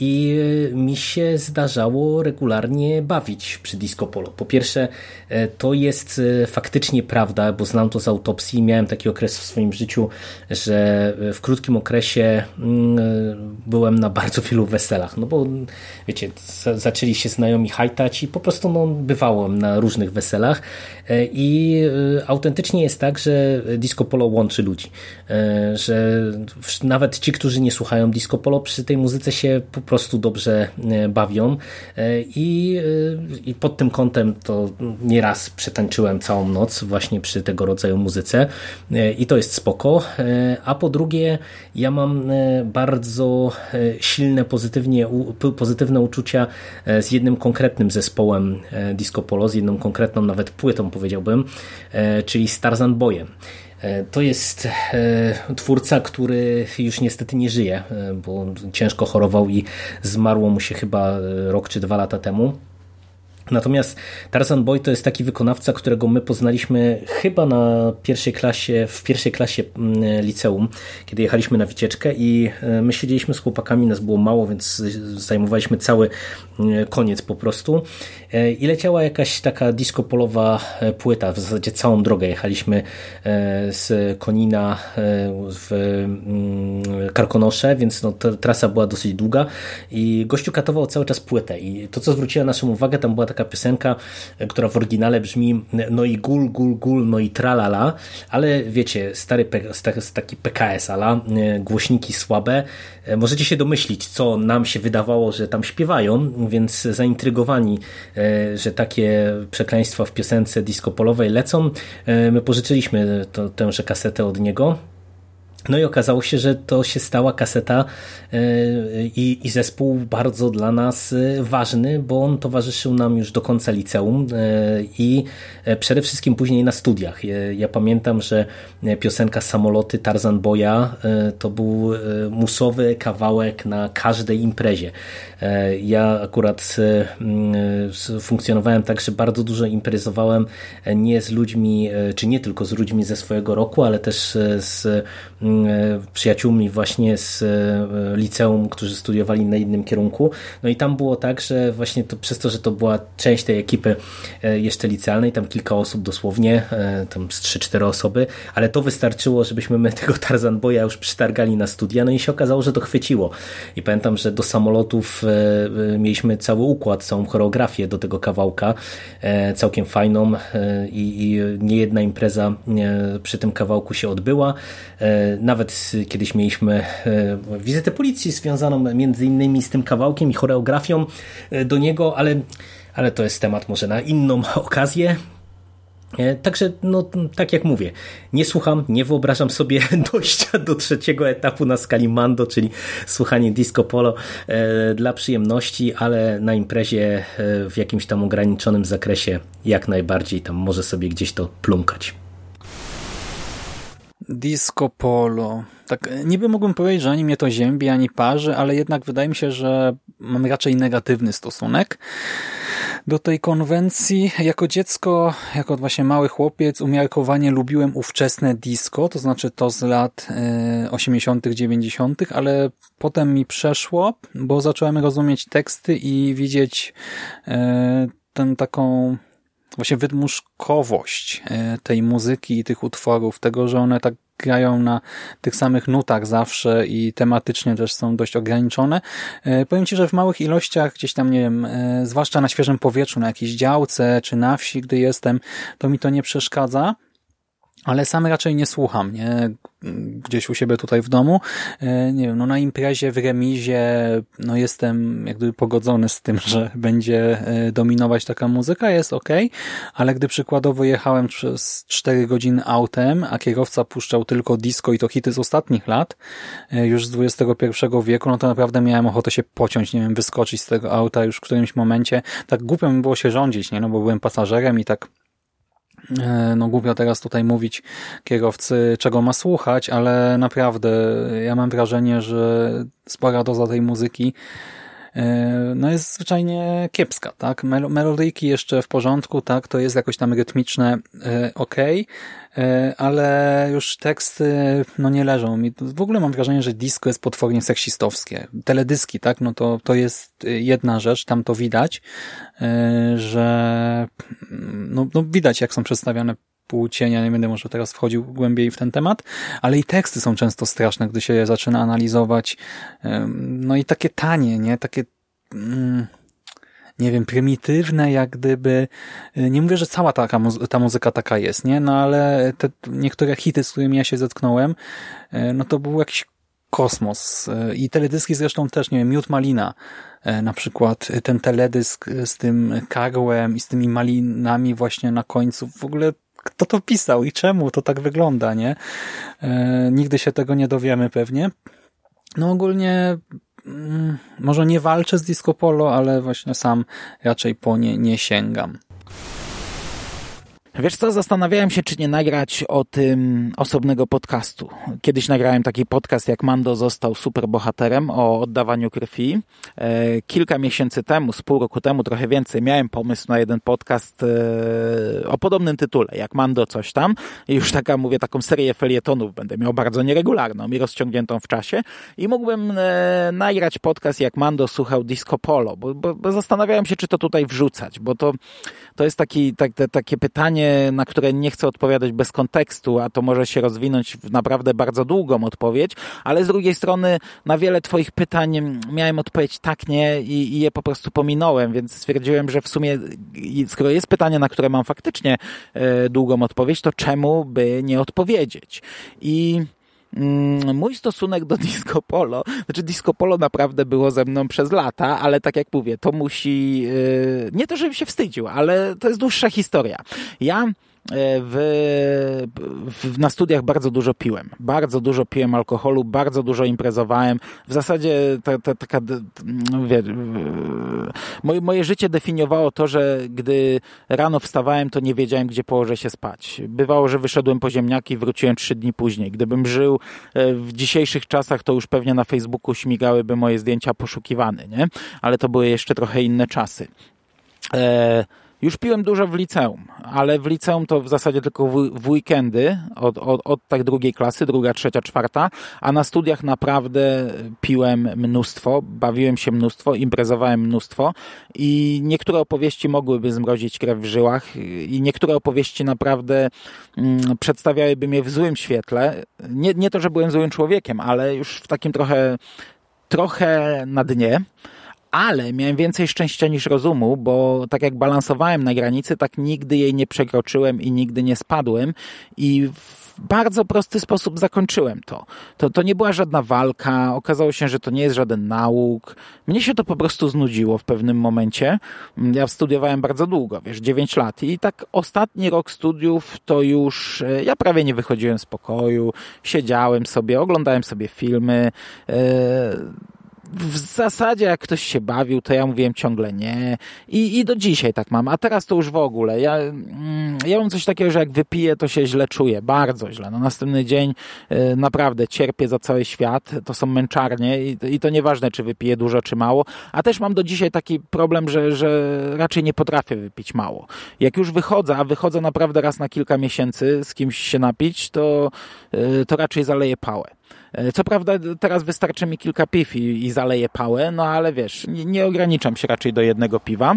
i mi się zdarzało regularnie bawić przy disco polo. Po pierwsze, to jest faktycznie prawda, bo znam to z autopsji. Miałem taki okres w swoim życiu, że w krótkim okresie byłem na bardzo wielu weselach, no bo wiecie, zaczęli się znajomi hajtać i po prostu no, bywałem na różnych weselach e, i e, autentycznie jest tak, że disco polo łączy ludzi, e, że nawet ci, którzy nie słuchają disco polo przy tej muzyce się po prostu dobrze bawią i, i pod tym kątem to nieraz przetańczyłem całą noc właśnie przy tego rodzaju muzyce i to jest spoko, a po drugie ja mam bardzo e, silne, pozytywnie, pozytywne uczucia e, z jednym konkretnym zespołem e, disco polo, z jedną konkretną nawet płytą powiedziałbym, czyli Starzan Boyem. To jest twórca, który już niestety nie żyje, bo ciężko chorował i zmarło mu się chyba rok czy dwa lata temu. Natomiast Tarzan Boy to jest taki wykonawca, którego my poznaliśmy chyba na pierwszej klasie, w pierwszej klasie mm, liceum, kiedy jechaliśmy na wycieczkę i e, my siedzieliśmy z chłopakami, nas było mało, więc zajmowaliśmy cały mm, koniec po prostu. e, i leciała jakaś taka disco polowa e, płyta, w zasadzie całą drogę jechaliśmy z Konina w mm, Karkonosze, więc no, trasa była dosyć długa i gościu katował cały czas płytę i to, co zwróciło naszą uwagę, tam była taka piosenka, e, która w oryginale brzmi no i gul, gul, gul, no i tralala, ale wiecie, stary taki PKS ala, e, głośniki słabe. E, możecie się domyślić, co nam się wydawało, że tam śpiewają, więc zaintrygowani, że takie przekleństwa w piosence disco polowej lecą, my pożyczyliśmy to, tęże kasetę od niego No i okazało się, że to się stała kaseta e, i, i zespół bardzo dla nas e, ważny, bo on towarzyszył nam już do końca liceum e, i przede wszystkim później na studiach. Ja pamiętam, że piosenka Samoloty Tarzan Boya to był musowy kawałek na każdej imprezie. Ja akurat funkcjonowałem tak, że bardzo dużo imprezowałem nie z ludźmi, czy nie tylko z ludźmi ze swojego roku, ale też z przyjaciółmi właśnie z e, liceum, którzy studiowali na innym kierunku. No i tam było tak, że właśnie to, przez to, że to była część tej ekipy e, jeszcze licealnej, tam kilka osób dosłownie, tam z 3-4 osoby, ale to wystarczyło, żebyśmy my tego Tarzan Boya już przytargali na studia, no i się okazało, że to chwyciło. I pamiętam, że do samolotów mieliśmy cały układ, całą choreografię do tego kawałka, całkiem fajną i, i nie jedna impreza przy tym kawałku się odbyła. Nawet kiedyś mieliśmy e, wizytę policji związaną między innymi z tym kawałkiem i choreografią e, do niego, ale, ale to jest temat może na inną okazję. E, także, no, tak jak mówię, nie słucham, nie wyobrażam sobie dojścia do trzeciego etapu na skali Mando, czyli słuchanie disco polo dla przyjemności, ale na imprezie w jakimś tam ograniczonym zakresie jak najbardziej tam może sobie gdzieś to plumkać. Disco polo. Tak, niby mógłbym powiedzieć, że ani mnie to ziębi, ani parzy, ale jednak wydaje mi się, że mam raczej negatywny stosunek do tej konwencji. Jako dziecko, jako właśnie mały chłopiec, umiarkowanie lubiłem ówczesne disco, to znaczy to z lat 80., -tych, 90., -tych, ale potem mi przeszło, bo zacząłem rozumieć teksty i widzieć e, tę taką właśnie wydmuszkowość e, tej muzyki i tych utworów, tego, że one tak grają na tych samych nutach zawsze i tematycznie też są dość ograniczone. E, powiem Ci, że w małych ilościach, gdzieś tam, nie wiem, e, zwłaszcza na świeżym powietrzu, na jakiejś działce czy na wsi, gdy jestem, to mi to nie przeszkadza ale sam raczej nie słucham, nie? Gdzieś u siebie tutaj w domu. E, nie wiem, no na imprezie, w remizie, no jestem jak gdyby pogodzony z tym, że będzie e, dominować taka muzyka, jest ok, ale gdy przykładowo jechałem przez 4 godziny autem, a kierowca puszczał tylko disco i to hity z ostatnich lat, e, już z XXI wieku, no to naprawdę miałem ochotę się pociąć, nie wiem, wyskoczyć z tego auta już w którymś momencie. Tak głupio mi było się rządzić, nie? No bo byłem pasażerem i tak no głupio teraz tutaj mówić kierowcy, czego ma słuchać, ale naprawdę ja mam wrażenie, że spora doza tej muzyki e, no jest zwyczajnie kiepska, tak? Melodyjki jeszcze w porządku, tak? To jest jakoś tam rytmiczne, e, ok, E, ale już teksty no nie leżą mi. W ogóle mam wrażenie, że disco jest potwornie seksistowskie. Teledyski, tak, no to, to jest jedna rzecz, tam to widać, e, że no, no widać jak są przedstawiane płcienia, nie będę może teraz wchodził głębiej w ten temat, ale i teksty są często straszne, gdy się je zaczyna analizować. No i takie tanie, nie? Takie... Mm, nie wiem, prymitywne, jak gdyby, y, nie mówię, że cała taka, ta muzyka taka jest, nie? No ale te niektóre hity, z którymi ja się zetknąłem, y, no to był jakiś kosmos. Y, I teledyski zresztą też, nie wiem, Miód Malina, na przykład ten teledysk z tym karłem i z tymi malinami właśnie na końcu, w ogóle kto to pisał i czemu to tak wygląda, nie? Nigdy się tego nie dowiemy pewnie. No ogólnie może nie walczę z disco polo, ale właśnie sam raczej po nie nie sięgam. Wiesz co, zastanawiałem się, czy nie nagrać o tym osobnego podcastu. Kiedyś nagrałem taki podcast, jak Mando został superbohaterem o oddawaniu krwi. E, kilka miesięcy temu, z pół roku temu, trochę więcej, miałem pomysł na jeden podcast e, o podobnym tytule, jak Mando coś tam. I już taka, mówię, taką serię felietonów będę miał bardzo nieregularną i rozciągniętą w czasie. I mógłbym e, nagrać podcast, jak Mando słuchał Disco Polo, bo, bo, bo zastanawiałem się, czy to tutaj wrzucać, bo to, to jest taki, tak, takie pytanie, na które nie chcę odpowiadać bez kontekstu, a to może się rozwinąć w naprawdę bardzo długą odpowiedź, ale z drugiej strony na wiele Twoich pytań miałem odpowiedź tak, nie i, i je po prostu pominąłem, więc stwierdziłem, że w sumie, skoro jest pytanie, na które mam faktycznie e, długą odpowiedź, to czemu by nie odpowiedzieć? I mój stosunek do disco polo, znaczy disco polo naprawdę było ze mną przez lata, ale tak jak mówię, to musi, yy, nie to, żebym się wstydził, ale to jest dłuższa historia. Ja w, w, na studiach bardzo dużo piłem. Bardzo dużo piłem alkoholu, bardzo dużo imprezowałem. W zasadzie ta, ta, taka, no wie, moje, moje życie definiowało to, że gdy rano wstawałem, to nie wiedziałem, gdzie położę się spać. Bywało, że wyszedłem po ziemniaki i wróciłem trzy dni później. Gdybym żył e, w dzisiejszych czasach, to już pewnie na Facebooku śmigałyby moje zdjęcia poszukiwane, nie? Ale to były jeszcze trochę inne czasy. E, już piłem dużo w liceum, ale w liceum to w zasadzie tylko w, w weekendy, od, od, od tak drugiej klasy, druga, trzecia, czwarta, a na studiach naprawdę piłem mnóstwo, bawiłem się mnóstwo, imprezowałem mnóstwo i niektóre opowieści mogłyby zmrozić krew w żyłach i niektóre opowieści naprawdę mm, przedstawiałyby mnie w złym świetle. Nie, nie to, że byłem złym człowiekiem, ale już w takim trochę, trochę na dnie ale miałem więcej szczęścia niż rozumu, bo tak jak balansowałem na granicy, tak nigdy jej nie przekroczyłem i nigdy nie spadłem i bardzo prosty sposób zakończyłem to. To, to nie była żadna walka, okazało się, że to nie jest żaden nauk. Mnie się to po prostu znudziło w pewnym momencie. Ja studiowałem bardzo długo, wiesz, 9 lat i tak ostatni rok studiów to już, e, ja prawie nie wychodziłem z pokoju, siedziałem sobie, oglądałem sobie filmy, yy, w zasadzie jak ktoś się bawił, to ja mówiłem ciągle nie. I, I do dzisiaj tak mam. A teraz to już w ogóle. Ja, mm, ja mam coś takiego, że jak wypiję, to się źle czuję. Bardzo źle. Na następny dzień y, naprawdę cierpię za cały świat. To są męczarnie i, i to nieważne, czy wypiję dużo, czy mało. A też mam do dzisiaj taki problem, że, że raczej nie potrafię wypić mało. Jak już wychodzę, a wychodzę naprawdę raz na kilka miesięcy z kimś się napić, to, y, to raczej zaleję pałę. E, co prawda teraz wystarczy mi kilka piw i, i zaleję pałę, no ale wiesz, nie, nie ograniczam się raczej do jednego piwa.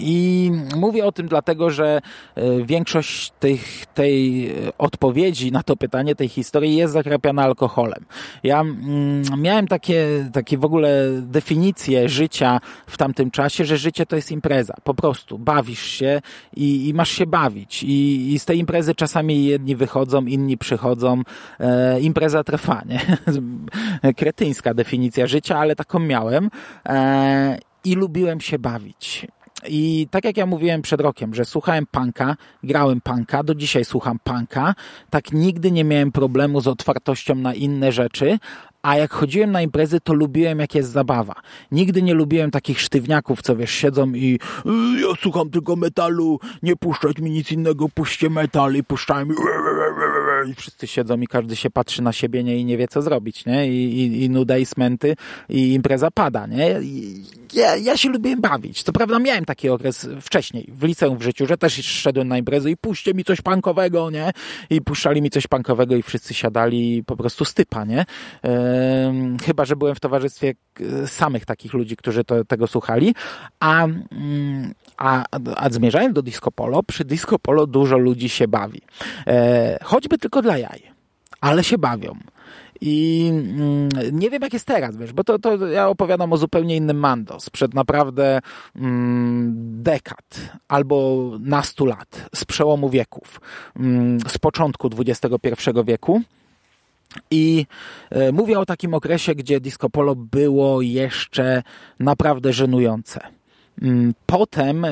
I mówię o tym dlatego, że e, większość tych, tej odpowiedzi na to pytanie, tej historii jest zakrapiana alkoholem. Ja mm, miałem takie, takie w ogóle definicje życia w tamtym czasie, że życie to jest impreza. Po prostu bawisz się i, i masz się bawić. I, I, z tej imprezy czasami jedni wychodzą, inni przychodzą. E, impreza trwa, nie? Kretyńska definicja życia, ale taką miałem. E, i lubiłem się bawić. I tak jak ja mówiłem przed rokiem, że słuchałem punka, grałem punka, do dzisiaj słucham punka, tak nigdy nie miałem problemu z otwartością na inne rzeczy, a jak chodziłem na imprezy, to lubiłem, jak jest zabawa. Nigdy nie lubiłem takich sztywniaków, co wiesz, siedzą i y, ja słucham tylko metalu, nie puszczać mi nic innego, puśćcie metal i puszczałem mi i wszyscy siedzą i każdy się patrzy na siebie nie, i nie wie, co zrobić, nie? I, i, i nuda i smęty i impreza pada, nie? I ja, ja się lubiłem bawić. Co prawda miałem taki okres wcześniej, w liceum w życiu, że też szedłem na imprezy i puśćcie mi coś punkowego, nie? I puszczali mi coś punkowego i wszyscy siadali po prostu stypa, nie? chyba, że byłem w towarzystwie e, samych takich ludzi, którzy to, tego słuchali, a, mm, a, a zmierzając do disco polo, przy disco polo dużo ludzi się bawi. E, choćby tylko dla jaj, ale się bawią. I mm, nie wiem, jak jest teraz, wiesz, bo to, to ja opowiadam o zupełnie innym Mando sprzed naprawdę mm, dekad albo nastu lat, z przełomu wieków, mm, z początku XXI wieku. I e, mówię o takim okresie, gdzie disco polo było jeszcze naprawdę żenujące. Mm, potem e,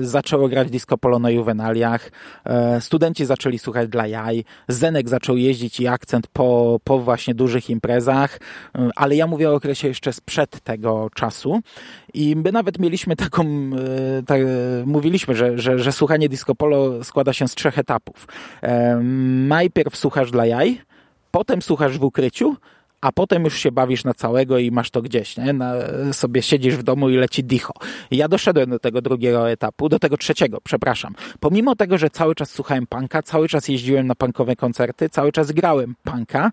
zaczęło grać disco polo na juwenaliach, e, studenci zaczęli słuchać dla jaj, Zenek zaczął jeździć i akcent po, po właśnie dużych imprezach, ale ja mówię o okresie jeszcze sprzed tego czasu. I my nawet mieliśmy taką, tak, mówiliśmy, że, że, że słuchanie disco polo składa się z trzech etapów. Najpierw słuchasz dla jaj, potem słuchasz w ukryciu, a potem już się bawisz na całego i masz to gdzieś, nie? Na, sobie siedzisz w domu i leci dicho. I ja doszedłem do tego drugiego etapu, do tego trzeciego, przepraszam. Pomimo tego, że cały czas słuchałem punka, cały czas jeździłem na punkowe koncerty, cały czas grałem punka,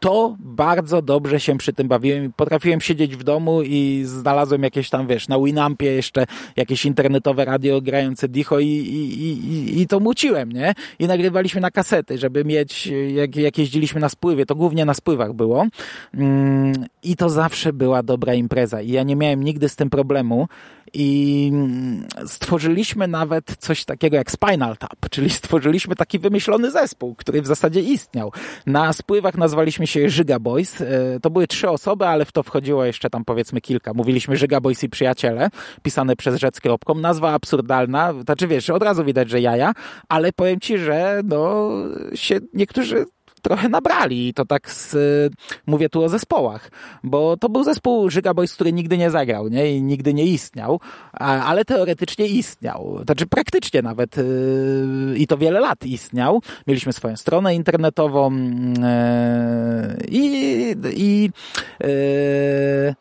to bardzo dobrze się przy tym bawiłem. Potrafiłem siedzieć w domu i znalazłem jakieś tam, wiesz, na Winampie jeszcze jakieś internetowe radio grające dicho i, i, i, i to muciłem, nie? I nagrywaliśmy na kasety, żeby mieć, jak, jak jeździliśmy na spływie, to głównie na spływach było. Mm, I to zawsze była dobra impreza. I ja nie miałem nigdy z tym problemu, i stworzyliśmy nawet coś takiego jak Spinal Tap, czyli stworzyliśmy taki wymyślony zespół, który w zasadzie istniał. Na spływach nazwaliśmy się Żyga Boys. E, to były trzy osoby, ale w to wchodziło jeszcze tam powiedzmy kilka. Mówiliśmy Żyga Boys i przyjaciele, pisane przez rzec kropką. Nazwa absurdalna, znaczy wiesz, od razu widać, że jaja, ale powiem ci, że no się niektórzy trochę nabrali. I to tak z, mówię tu o zespołach, bo to był zespół Żyga Boys, który nigdy nie zagrał, nie? I nigdy nie istniał, ale teoretycznie istniał. Znaczy praktycznie nawet y, i to wiele lat istniał. Mieliśmy swoją stronę internetową y, i, i, y,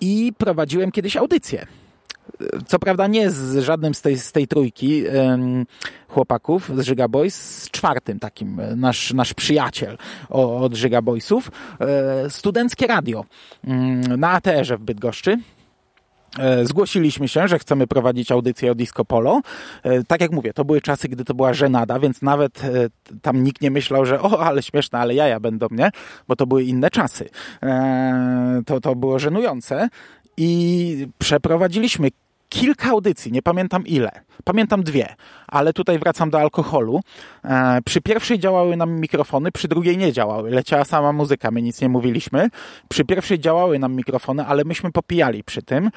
i prowadziłem kiedyś audycję co prawda nie z żadnym z tej, z tej trójki chłopaków z Żyga Boys, z czwartym takim, e, nasz, nasz przyjaciel od Żyga Boysów, e, studenckie radio mm, na ATR-ze w Bydgoszczy. E, zgłosiliśmy się, że chcemy prowadzić audycję o Disco Polo. Tak jak mówię, to były czasy, gdy to była żenada, więc nawet tam nikt nie myślał, że o, ale śmieszne, ale jaja będą, nie? Bo to były inne czasy. To, to było żenujące. I przeprowadziliśmy kilka audycji, nie pamiętam ile. Pamiętam dwie, ale tutaj wracam do alkoholu. E, przy pierwszej działały nam mikrofony, przy drugiej nie działały. Leciała sama muzyka, my nic nie mówiliśmy. Przy pierwszej działały nam mikrofony, ale myśmy popijali przy tym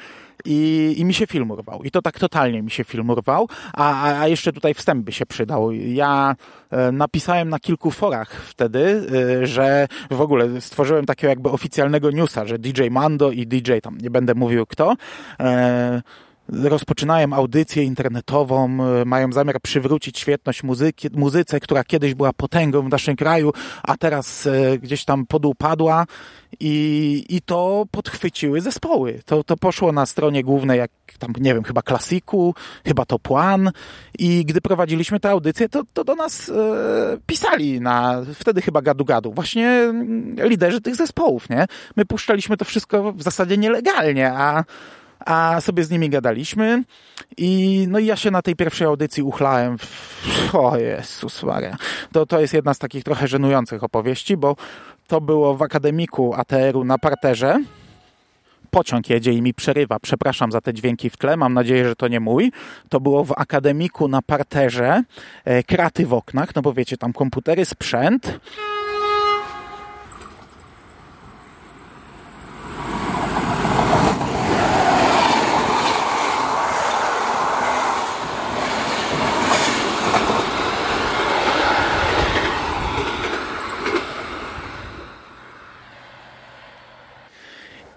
i, i mi się film urwał. I to tak totalnie mi się film urwał. A, a jeszcze tutaj wstęp by się przydał. Ja e, napisałem na kilku forach wtedy, e, że w ogóle stworzyłem takiego jakby oficjalnego newsa, że DJ Mando i DJ tam, nie będę mówił kto, e, rozpoczynają audycję internetową, e, mają zamiar przywrócić świetność muzyki, muzyce, która kiedyś była potęgą w naszym kraju, a teraz e, gdzieś tam podupadła i, i to podchwyciły zespoły. To, to poszło na stronie głównej, jak tam, nie wiem, chyba Klasiku, chyba to Plan i gdy prowadziliśmy tę audycję, to, to do nas e, pisali na, wtedy chyba gadu gadu, właśnie mm, liderzy tych zespołów, nie? My puszczaliśmy to wszystko w zasadzie nielegalnie, a a sobie z nimi gadaliśmy i no i ja się na tej pierwszej audycji uchlałem o Jezus Maria. To, to jest jedna z takich trochę żenujących opowieści, bo to było w akademiku ATR-u na parterze pociąg jedzie i mi przerywa. Przepraszam za te dźwięki w tle, mam nadzieję, że to nie mój. To było w akademiku na parterze, e, kraty w oknach, no bo wiecie, tam komputery, sprzęt.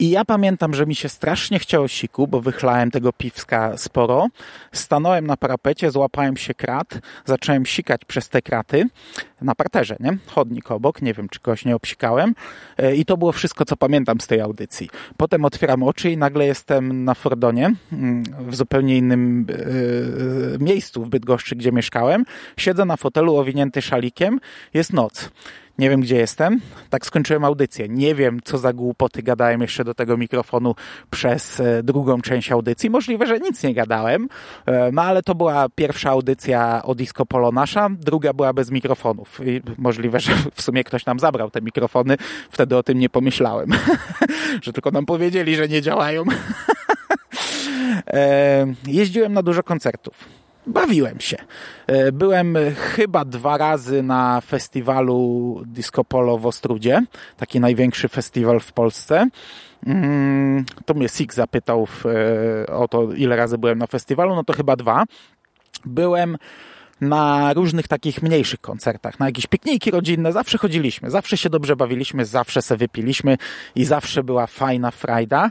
I ja pamiętam, że mi się strasznie chciało siku, bo wychlałem tego piwska sporo. Stanąłem na parapecie, złapałem się krat, zacząłem sikać przez te kraty na parterze, nie? Chodnik obok, nie wiem, czy kogoś nie obsikałem. E, I to było wszystko, co pamiętam z tej audycji. Potem otwieram oczy i nagle jestem na Fordonie, mm, w zupełnie innym yy, miejscu w Bydgoszczy, gdzie mieszkałem. Siedzę na fotelu owinięty szalikiem, jest noc nie wiem gdzie jestem. Tak skończyłem audycję. Nie wiem, co za głupoty gadałem jeszcze do tego mikrofonu przez e, drugą część audycji. Możliwe, że nic nie gadałem, e, no ale to była pierwsza audycja o Disco Polo nasza, druga była bez mikrofonów. I możliwe, że w sumie ktoś nam zabrał te mikrofony. Wtedy o tym nie pomyślałem, że tylko nam powiedzieli, że nie działają. E, jeździłem na dużo koncertów bawiłem się. E, byłem chyba dwa razy na festiwalu Disco Polo w Ostrudzie, taki największy festiwal w Polsce. Mm, to mnie Sik zapytał e, o to, ile razy byłem na festiwalu, no to chyba dwa. Byłem na różnych takich mniejszych koncertach, na jakieś pikniki rodzinne, zawsze chodziliśmy, zawsze się dobrze bawiliśmy, zawsze se wypiliśmy i zawsze była fajna frajda.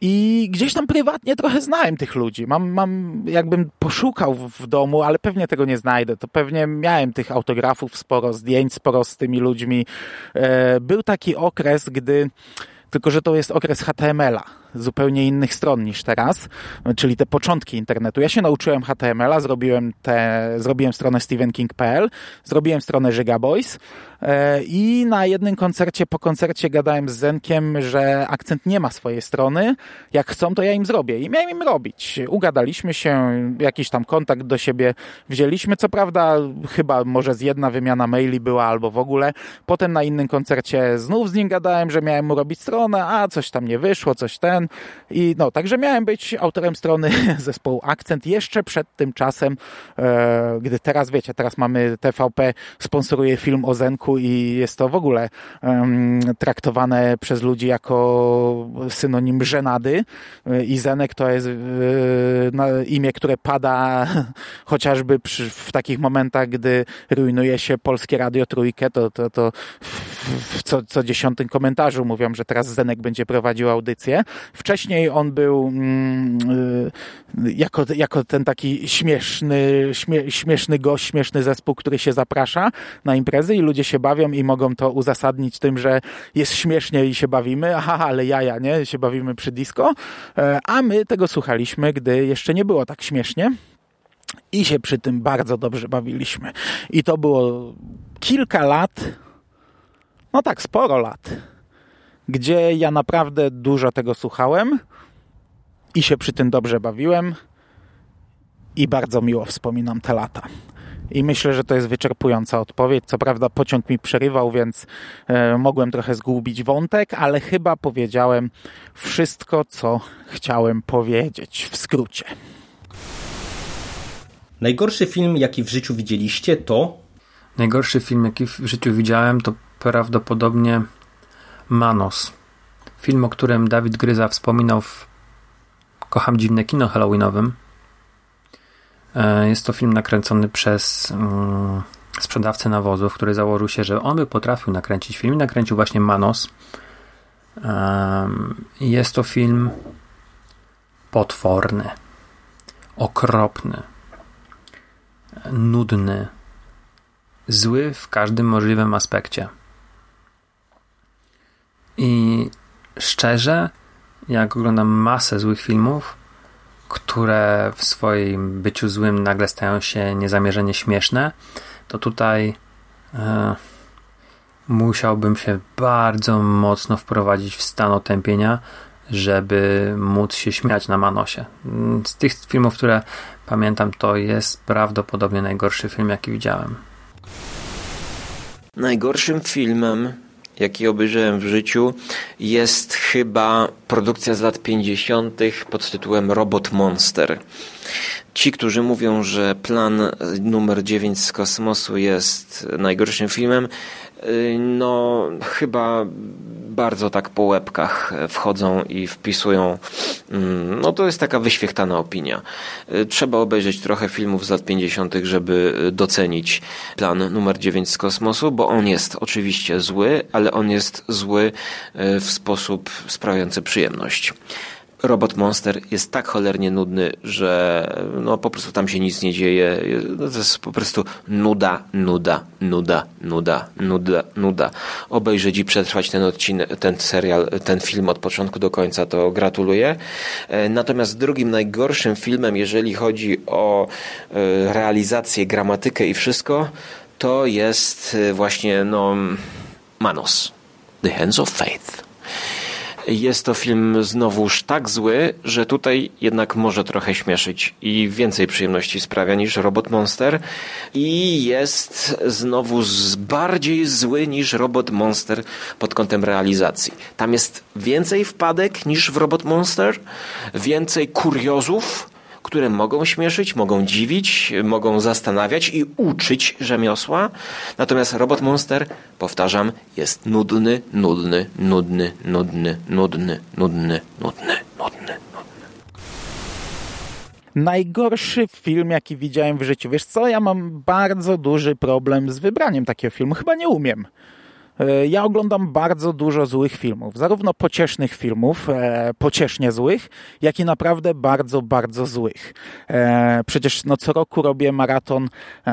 I gdzieś tam prywatnie trochę znałem tych ludzi. Mam, mam jakbym poszukał w domu, ale pewnie tego nie znajdę. To pewnie miałem tych autografów sporo, zdjęć sporo z tymi ludźmi. E, był taki okres, gdy tylko że to jest okres HTML-a, zupełnie innych stron niż teraz, czyli te początki internetu. Ja się nauczyłem HTML-a, zrobiłem, te, zrobiłem stronę stephenking.pl, zrobiłem stronę Żygaboys e, i na jednym koncercie, po koncercie gadałem z Zenkiem, że akcent nie ma swojej strony. Jak chcą, to ja im zrobię. I miałem im robić. Ugadaliśmy się, jakiś tam kontakt do siebie wzięliśmy. Co prawda, chyba może z jedna wymiana maili była albo w ogóle. Potem na innym koncercie znów z nim gadałem, że miałem mu robić stronę, a coś tam nie wyszło, coś ten I no, także miałem być autorem strony zespołu Akcent jeszcze przed tym czasem, e, gdy teraz wiecie, teraz mamy TVP, sponsoruje film o Zenku i jest to w ogóle traktowane przez ludzi jako synonim żenady. I Zenek to jest e, imię, które pada chociażby w takich momentach, gdy rujnuje się polskie radio trójkę, to, to, to w co, co dziesiątym komentarzu mówią, że teraz Zenek będzie prowadził audycję. Wcześniej on był mm, y, jako, jako ten taki śmieszny, śmie, śmieszny gość, śmieszny zespół, który się zaprasza na imprezy i ludzie się bawią i mogą to uzasadnić tym, że jest śmiesznie i się bawimy. Aha, ale jaja, nie? Się bawimy przy disco. E, a my tego słuchaliśmy, gdy jeszcze nie było tak śmiesznie. I się przy tym bardzo dobrze bawiliśmy. I to było kilka lat, no tak, sporo lat, gdzie ja naprawdę dużo tego słuchałem i się przy tym dobrze bawiłem i bardzo miło wspominam te lata. I myślę, że to jest wyczerpująca odpowiedź. Co prawda pociąg mi przerywał, więc e, mogłem trochę zgubić wątek, ale chyba powiedziałem wszystko, co chciałem powiedzieć w skrócie. Najgorszy film, jaki w życiu widzieliście, to? Najgorszy film, jaki w życiu widziałem, to prawdopodobnie Manos. Film, o którym Dawid Gryza wspominał w Kocham dziwne kino Halloweenowym. E, jest to film nakręcony przez um, sprzedawcę nawozów, który założył się, że on by potrafił nakręcić film nakręcił właśnie Manos. Um, jest to film potworny, okropny, nudny, zły w każdym możliwym aspekcie. I szczerze, jak oglądam masę złych filmów, które w swoim byciu złym nagle stają się niezamierzenie śmieszne, to tutaj e, musiałbym się bardzo mocno wprowadzić w stan otępienia, żeby móc się śmiać na Manosie. Z tych filmów, które pamiętam, to jest prawdopodobnie najgorszy film, jaki widziałem. Najgorszym filmem, jaki obejrzałem w życiu, jest chyba produkcja z lat 50. pod tytułem Robot Monster. Ci, którzy mówią, że plan numer 9 z kosmosu jest najgorszym filmem, no chyba bardzo tak po łebkach wchodzą i wpisują. Mm, no to jest taka wyświechtana opinia. Y, trzeba obejrzeć trochę filmów z lat 50., żeby docenić plan numer 9 z kosmosu, bo on jest oczywiście zły, ale on jest zły y, w sposób sprawiający przyjemność. Robot Monster jest tak cholernie nudny, że no po prostu tam się nic nie dzieje. No to jest po prostu nuda, nuda, nuda, nuda, nuda, nuda. Obejrzeć i przetrwać ten odcinek, ten serial, ten film od początku do końca, to gratuluję. E, natomiast drugim najgorszym filmem, jeżeli chodzi o e, realizację, gramatykę i wszystko, to jest e, właśnie no Manos. The Hands of Faith. Jest to film znowuż tak zły, że tutaj jednak może trochę śmieszyć i więcej przyjemności sprawia niż Robot Monster. I jest znowu bardziej zły niż Robot Monster pod kątem realizacji. Tam jest więcej wpadek niż w Robot Monster, więcej kuriozów, które mogą śmieszyć, mogą dziwić, mogą zastanawiać i uczyć rzemiosła. Natomiast Robot Monster, powtarzam, jest nudny, nudny, nudny, nudny, nudny, nudny, nudny, nudny. Najgorszy film, jaki widziałem w życiu. Wiesz co, ja mam bardzo duży problem z wybraniem takiego filmu. Chyba nie umiem. E, ja oglądam bardzo dużo złych filmów, zarówno pociesznych filmów, e, pociesznie złych, jak i naprawdę bardzo, bardzo złych. E, przecież no, co roku robię maraton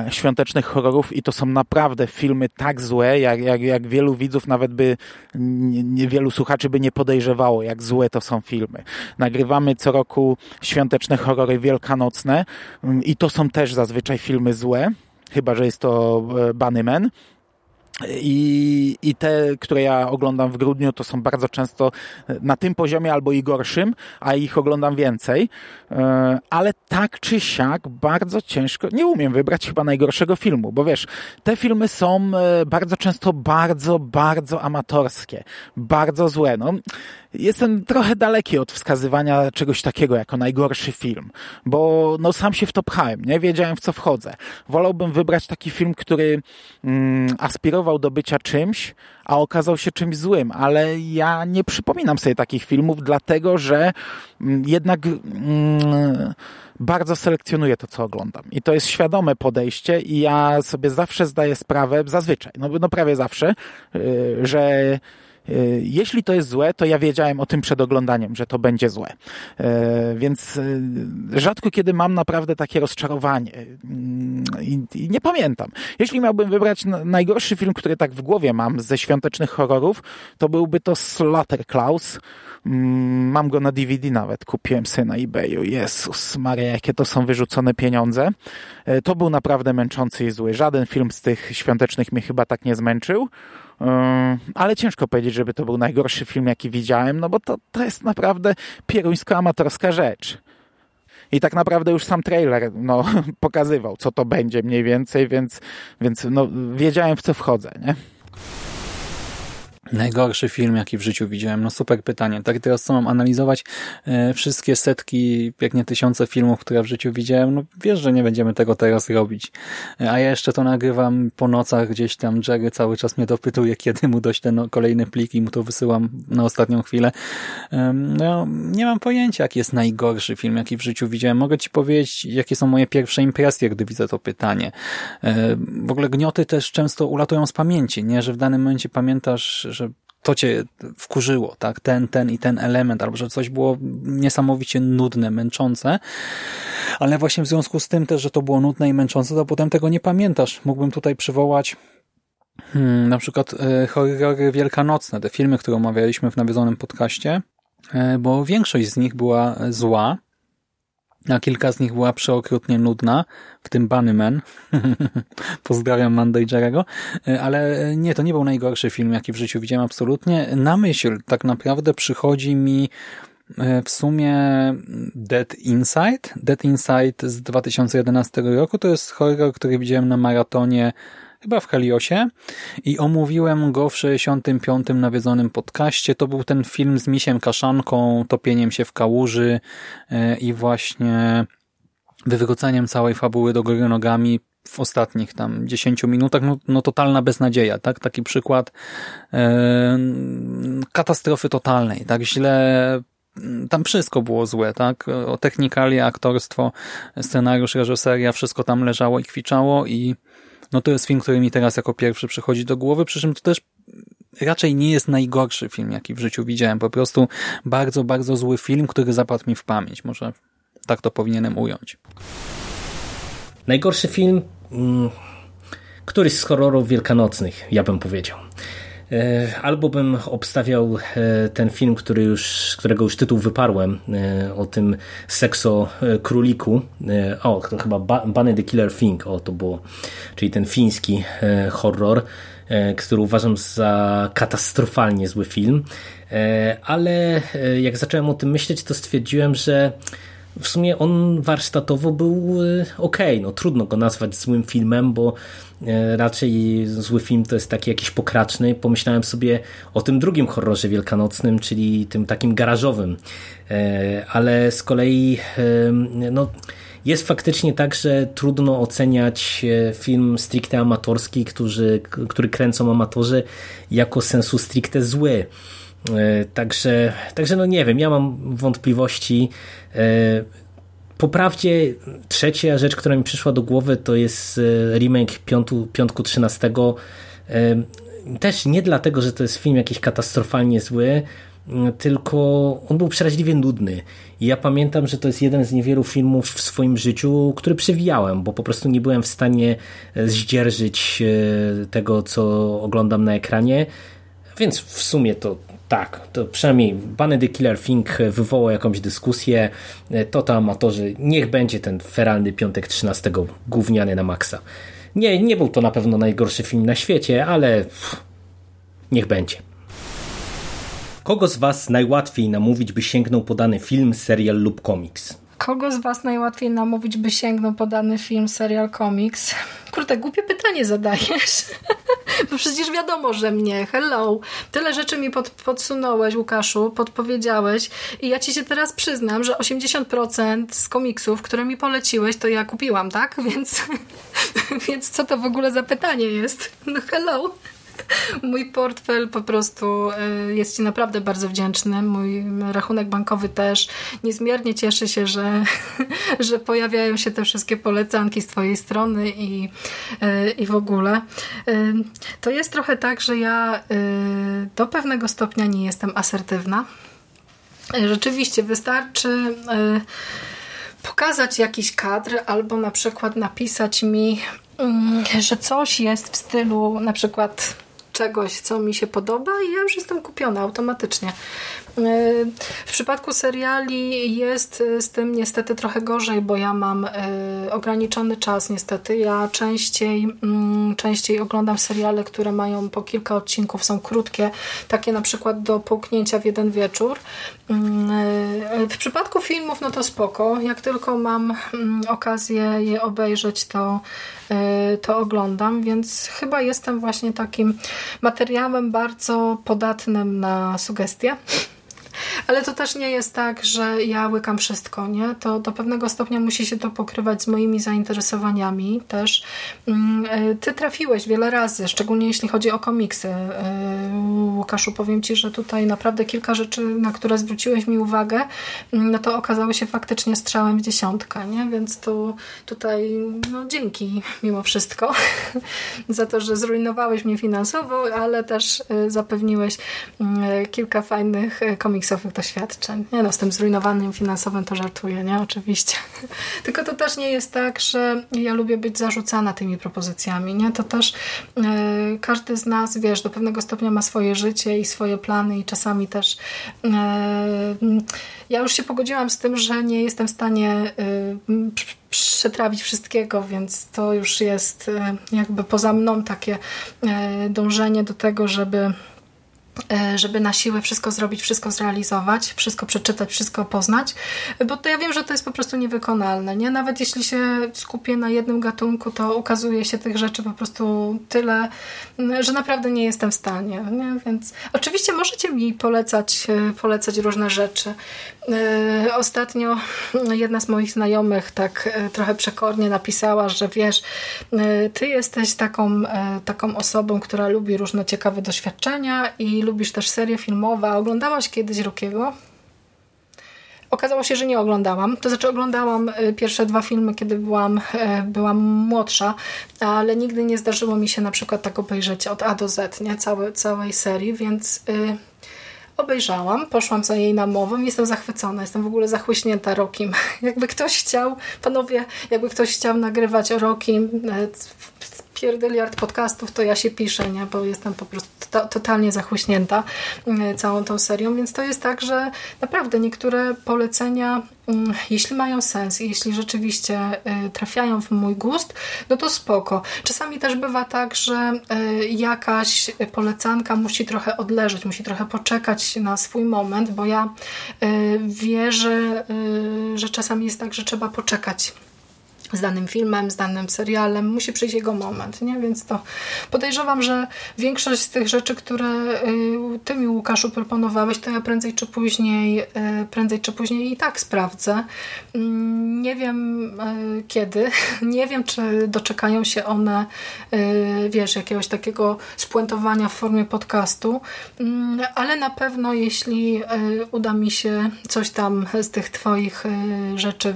świątecznych horrorów i to są naprawdę filmy tak złe, jak, jak, jak wielu widzów, nawet by niewielu słuchaczy by nie podejrzewało, jak złe to są filmy. Nagrywamy co roku świąteczne horrory wielkanocne mm, i to są też zazwyczaj filmy złe, chyba że jest to Bunnyman. I, I te, które ja oglądam w grudniu, to są bardzo często na tym poziomie albo i gorszym, a ich oglądam więcej. E, ale tak czy siak bardzo ciężko, nie umiem wybrać chyba najgorszego filmu, bo wiesz, te filmy są e, bardzo często bardzo, bardzo amatorskie, bardzo złe. No, jestem trochę daleki od wskazywania czegoś takiego jako najgorszy film, bo no, sam się w to pchałem, nie wiedziałem w co wchodzę. Wolałbym wybrać taki film, który mm, aspirował do bycia czymś, a okazał się czymś złym, ale ja nie przypominam sobie takich filmów, dlatego że mm, jednak mm, bardzo selekcjonuję to, co oglądam. I to jest świadome podejście i ja sobie zawsze zdaję sprawę, zazwyczaj, no, no prawie zawsze, yy, że Y, jeśli to jest złe, to ja wiedziałem o tym przed oglądaniem, że to będzie złe. Y, więc y, rzadko kiedy mam naprawdę takie rozczarowanie i nie pamiętam. Jeśli miałbym wybrać najgorszy film, który tak w głowie mam ze świątecznych horrorów, to byłby to Slaughter Klaus. Mm, mam go na DVD nawet, kupiłem sobie na eBayu. Jezus Maria, jakie to są wyrzucone pieniądze. To był naprawdę męczący i zły. Żaden film z tych świątecznych mnie chyba tak nie zmęczył. Yy, ale ciężko powiedzieć, żeby to był najgorszy film, jaki widziałem, no bo to, to jest naprawdę pieruńsko-amatorska rzecz. I tak naprawdę już sam trailer no, pokazywał, co to będzie mniej więcej, więc, więc no, wiedziałem, w co wchodzę. Nie? Najgorszy film, jaki w życiu widziałem? No super pytanie. Tak teraz co mam analizować e, wszystkie setki, jak nie tysiące filmów, które w życiu widziałem? No wiesz, że nie będziemy tego teraz robić. E, a ja jeszcze to nagrywam po nocach gdzieś tam. Jerry cały czas mnie dopytuje, kiedy mu dość ten no, kolejny plik i mu to wysyłam na ostatnią chwilę. No, nie mam pojęcia, jaki jest najgorszy film, jaki w życiu widziałem. Mogę ci powiedzieć, jakie są moje pierwsze impresje, gdy widzę to pytanie. E, w ogóle gnioty też często ulatują z pamięci, nie? Że w danym momencie pamiętasz, że to cię wkurzyło, tak? Ten, ten i ten element, albo że coś było niesamowicie nudne, męczące, ale właśnie w związku z tym też, że to było nudne i męczące, to potem tego nie pamiętasz. Mógłbym tutaj przywołać hmm, na przykład e, horrory wielkanocne, te filmy, które omawialiśmy w nawiedzonym podcaście, e, bo większość z nich była zła, a kilka z nich była przeokrutnie nudna, w tym Bunnyman. Pozdrawiam Manda i. E, ale nie, to nie był najgorszy film, jaki w życiu widziałem absolutnie. Na myśl tak naprawdę przychodzi mi e, w sumie Dead Inside. Dead Inside z 2011 roku to jest horror, który widziałem na maratonie chyba w Heliosie i omówiłem go w 65. nawiedzonym podcaście. To był ten film z misiem kaszanką, topieniem się w kałuży e, i właśnie wywróceniem całej fabuły do góry nogami w ostatnich tam 10 minutach, no, no totalna beznadzieja, tak? Taki przykład e, katastrofy totalnej, tak? Źle tam wszystko było złe, tak? O technikalia, aktorstwo, scenariusz, reżyseria, wszystko tam leżało i kwiczało i no to jest film, który mi teraz jako pierwszy przychodzi do głowy, przy czym to też raczej nie jest najgorszy film, jaki w życiu widziałem. Po prostu bardzo, bardzo zły film, który zapadł mi w pamięć. Może tak to powinienem ująć. Najgorszy film? Hmm, któryś z horrorów wielkanocnych, ja bym powiedział. E, albo bym obstawiał e, ten film, który już, którego już tytuł wyparłem, e, o tym sekso króliku. O, to chyba Bunny the Killer Thing, o to było, czyli ten fiński horror, który uważam za katastrofalnie zły film. Ale jak zacząłem o tym myśleć, to stwierdziłem, że w sumie on warsztatowo był ok. No, trudno go nazwać złym filmem, bo E, raczej zły film to jest taki jakiś pokraczny. Pomyślałem sobie o tym drugim horrorze wielkanocnym, czyli tym takim garażowym. E, ale z kolei e, no, jest faktycznie tak, że trudno oceniać film stricte amatorski, który, który kręcą amatorzy, jako sensu stricte zły. Także, także no nie wiem, ja mam wątpliwości. Po prawdzie trzecia rzecz, która mi przyszła do głowy to jest e, remake piątu, Piątku 13. E, też nie dlatego, że to jest film jakiś katastrofalnie zły, tylko on był przeraźliwie nudny. I ja pamiętam, że to jest jeden z niewielu filmów w swoim życiu, który przewijałem, bo po prostu nie byłem w stanie e, zdzierżyć tego, co oglądam na ekranie. Więc w sumie to tak, to przynajmniej Bunny the Killer Thing wywołał jakąś dyskusję. To to amatorzy, niech będzie ten feralny piątek 13 gówniany na maksa. Nie, nie był to na pewno najgorszy film na świecie, ale niech będzie. Kogo z Was najłatwiej namówić, by sięgnął po dany film, serial lub komiks? Kogo z Was najłatwiej namówić, by sięgnął po dany film, serial, komiks? Kurde, głupie pytanie zadajesz. Bo przecież wiadomo, że mnie. Hello. Tyle rzeczy mi pod, podsunąłeś, Łukaszu, podpowiedziałeś i ja Ci się teraz przyznam, że 80% z komiksów, które mi poleciłeś, to ja kupiłam, tak? Więc, więc co to w ogóle za pytanie jest? No hello. Mój portfel po prostu e, jest Ci naprawdę bardzo wdzięczny. Mój rachunek bankowy też. Niezmiernie cieszę się, że, że pojawiają się te wszystkie polecanki z Twojej strony i, e, i w ogóle. E, to jest trochę tak, że ja do pewnego stopnia nie jestem asertywna. Rzeczywiście wystarczy pokazać jakiś kadr albo na przykład napisać mi, mm, że coś jest w stylu na przykład czegoś, co mi się podoba i ja już jestem kupiona automatycznie. W przypadku seriali jest z tym niestety trochę gorzej, bo ja mam e, ograniczony czas niestety. Ja częściej, mm, częściej oglądam seriale, które mają po kilka odcinków, są krótkie, takie na przykład do połknięcia w jeden wieczór. Mm, w przypadku filmów no to spoko. Jak tylko mam mm, okazję je obejrzeć, to, to oglądam, więc chyba jestem właśnie takim materiałem bardzo podatnym na sugestie. Ale to też nie jest tak, że ja łykam wszystko, nie? To do pewnego stopnia musi się to pokrywać z moimi zainteresowaniami też. Mm, e, ty trafiłeś wiele razy, szczególnie jeśli chodzi o komiksy. E, Łukaszu, powiem Ci, że tutaj naprawdę kilka rzeczy, na które zwróciłeś mi uwagę, mm, no to okazały się faktycznie strzałem w dziesiątkę, nie? Więc tu, tutaj no dzięki mimo wszystko za to, że zrujnowałeś mnie finansowo, ale też e, zapewniłeś mm, kilka fajnych komiksów komiksowych doświadczeń. Nie no, z tym zrujnowanym finansowym to żartuję, nie? Oczywiście. Tylko to też nie jest tak, że ja lubię być zarzucana tymi propozycjami, nie? To też yy, każdy z nas, wiesz, do pewnego stopnia ma swoje życie i swoje plany i czasami też yy, ja już się pogodziłam z tym, że nie jestem w stanie yy, przetrawić wszystkiego, więc to już jest jakby poza mną takie dążenie do tego, żeby E, żeby na siłę wszystko zrobić, wszystko zrealizować, wszystko przeczytać, wszystko poznać, bo to ja wiem, że to jest po prostu niewykonalne. Nie? Nawet jeśli się skupię na jednym gatunku, to ukazuje się tych rzeczy po prostu tyle, że naprawdę nie jestem w stanie. Nie? Więc oczywiście możecie mi polecać, e, polecać różne rzeczy. E, ostatnio jedna z moich znajomych tak trochę przekornie napisała, że wiesz, ty jesteś taką, taką osobą, która lubi różne ciekawe doświadczenia i lubisz też serie filmowe, oglądałaś kiedyś Rockiego? Okazało się, że nie oglądałam. To znaczy oglądałam pierwsze dwa filmy, kiedy byłam, byłam młodsza, ale nigdy nie zdarzyło mi się na przykład tak obejrzeć od A do Z, nie? Całe, całej serii, więc obejrzałam, poszłam za jej namową jestem zachwycona, jestem w ogóle zachłyśnięta Rokim. Jakby ktoś chciał, panowie, jakby ktoś chciał nagrywać o Rokim, y, pierdyliard podcastów, to ja się piszę, nie? bo jestem po prostu to, totalnie zachłyśnięta mm, całą tą serią, więc to jest tak, że naprawdę niektóre polecenia, mm, jeśli mają sens i jeśli rzeczywiście y, trafiają w mój gust, no to spoko. Czasami też bywa tak, że y, jakaś polecanka musi trochę odleżeć, musi trochę poczekać na swój moment, bo ja y, wierzę, że czasami jest tak, że trzeba poczekać z danym filmem, z danym serialem, musi przyjść jego moment, nie? Więc to podejrzewam, że większość z tych rzeczy, które y, ty mi Łukaszu proponowałeś, to ja prędzej czy później, y, prędzej czy później i tak sprawdzę. Mm, nie wiem y, kiedy, nie wiem czy doczekają się one, wiesz, jakiegoś takiego spuentowania w formie podcastu, mm, ale na pewno jeśli uda mi się coś tam z tych twoich rzeczy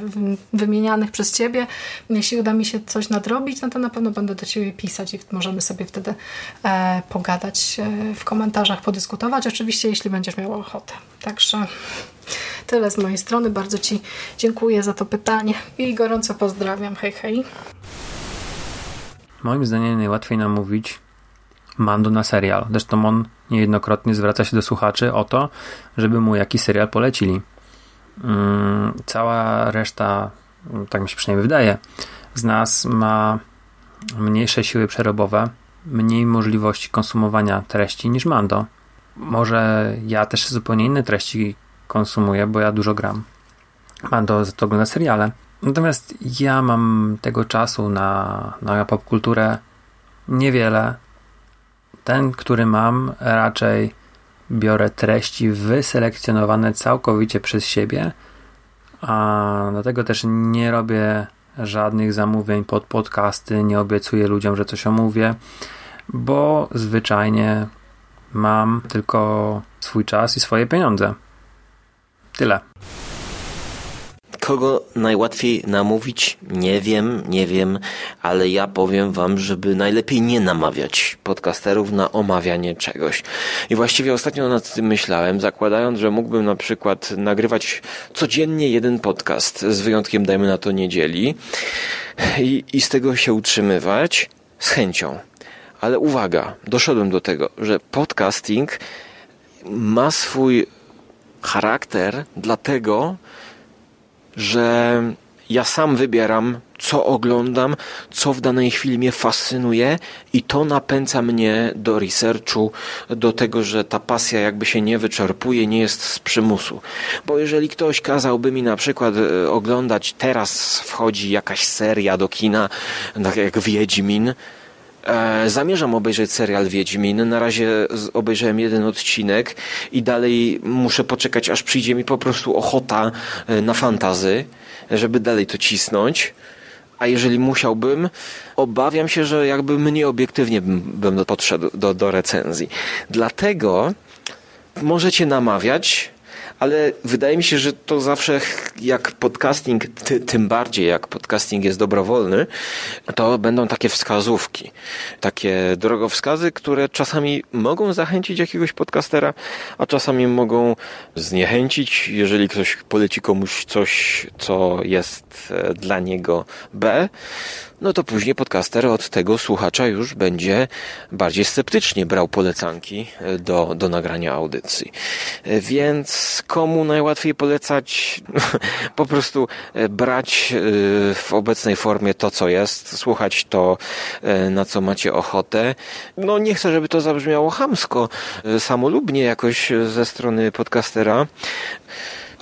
wymienianych przez ciebie jeśli uda mi się coś nadrobić, no to na pewno będę do Ciebie pisać i możemy sobie wtedy e, pogadać e, w komentarzach, podyskutować. Oczywiście, jeśli będziesz miał ochotę. Także tyle z mojej strony. Bardzo Ci dziękuję za to pytanie i gorąco pozdrawiam. Hej, hej. Moim zdaniem najłatwiej namówić Mando na serial. Zresztą on niejednokrotnie zwraca się do słuchaczy o to, żeby mu jakiś serial polecili. Mm, cała reszta tak mi się przynajmniej wydaje, z nas ma mniejsze siły przerobowe, mniej możliwości konsumowania treści niż Mando. Może ja też zupełnie inne treści konsumuję, bo ja dużo gram. Mando to ogląda seriale. Natomiast ja mam tego czasu na, na popkulturę niewiele. Ten, który mam, raczej biorę treści wyselekcjonowane całkowicie przez siebie, a dlatego też nie robię żadnych zamówień pod podcasty, nie obiecuję ludziom, że coś omówię, bo zwyczajnie mam tylko swój czas i swoje pieniądze. Tyle. Kogo najłatwiej namówić? Nie wiem, nie wiem, ale ja powiem wam, żeby najlepiej nie namawiać podcasterów na omawianie czegoś. I właściwie ostatnio nad tym myślałem, zakładając, że mógłbym na przykład nagrywać codziennie jeden podcast, z wyjątkiem dajmy na to niedzieli, i, i z tego się utrzymywać z chęcią. Ale uwaga, doszedłem do tego, że podcasting ma swój charakter, dlatego, że ja sam wybieram, co oglądam, co w danej chwili mnie fascynuje i to napędza mnie do researchu, do tego, że ta pasja jakby się nie wyczerpuje, nie jest z przymusu. Bo jeżeli ktoś kazałby mi na przykład e, oglądać, teraz wchodzi jakaś seria do kina, tak jak Wiedźmin, E, zamierzam obejrzeć serial Wiedźmin. Na razie obejrzałem jeden odcinek i dalej muszę poczekać, aż przyjdzie mi po prostu ochota e, na fantazy, żeby dalej to cisnąć. A jeżeli musiałbym, obawiam się, że jakby mniej obiektywnie bym, bym podszedł do, do recenzji. Dlatego możecie namawiać, ale wydaje mi się, że to zawsze jak podcasting, ty, tym bardziej jak podcasting jest dobrowolny, to będą takie wskazówki, takie drogowskazy, które czasami mogą zachęcić jakiegoś podcastera, a czasami mogą zniechęcić, jeżeli ktoś poleci komuś coś, co jest e, dla niego B no to później podcaster od tego słuchacza już będzie bardziej sceptycznie brał polecanki e, do, do nagrania audycji. E, więc komu najłatwiej polecać? po prostu e, brać w obecnej formie to, co jest, słuchać to, na co macie ochotę. No nie chcę, żeby to zabrzmiało hamsko, samolubnie jakoś ze strony podcastera,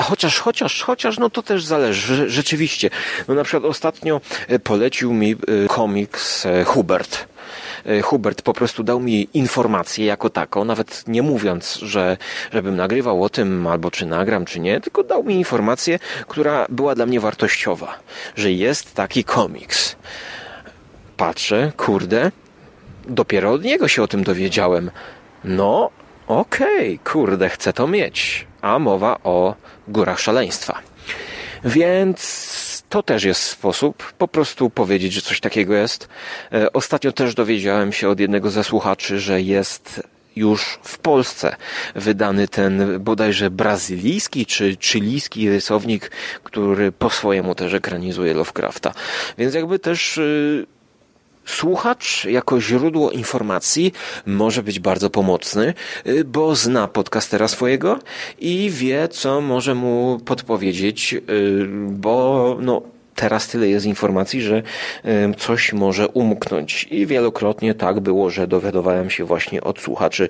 Chociaż, chociaż, chociaż, no to też zależy, rzeczywiście. No na przykład ostatnio e, polecił mi e, komiks e, Hubert. Hubert po prostu dał mi informację jako taką, nawet nie mówiąc, że żebym nagrywał o tym, albo czy nagram, czy nie, tylko dał mi informację, która była dla mnie wartościowa, że jest taki komiks. Patrzę, kurde, dopiero od niego się o tym dowiedziałem. No, okej, okay, kurde, chcę to mieć. A mowa o górach szaleństwa. Więc to też jest sposób po prostu powiedzieć, że coś takiego jest. E, ostatnio też dowiedziałem się od jednego ze słuchaczy, że jest już w Polsce wydany ten bodajże brazylijski czy chilijski rysownik, który po swojemu też ekranizuje Lovecrafta. Więc jakby też y, Słuchacz jako źródło informacji może być bardzo pomocny, y, bo zna podcastera swojego i wie, co może mu podpowiedzieć, y, bo no, teraz tyle jest informacji, że y, coś może umknąć. I wielokrotnie tak było, że dowiadywałem się właśnie od słuchaczy,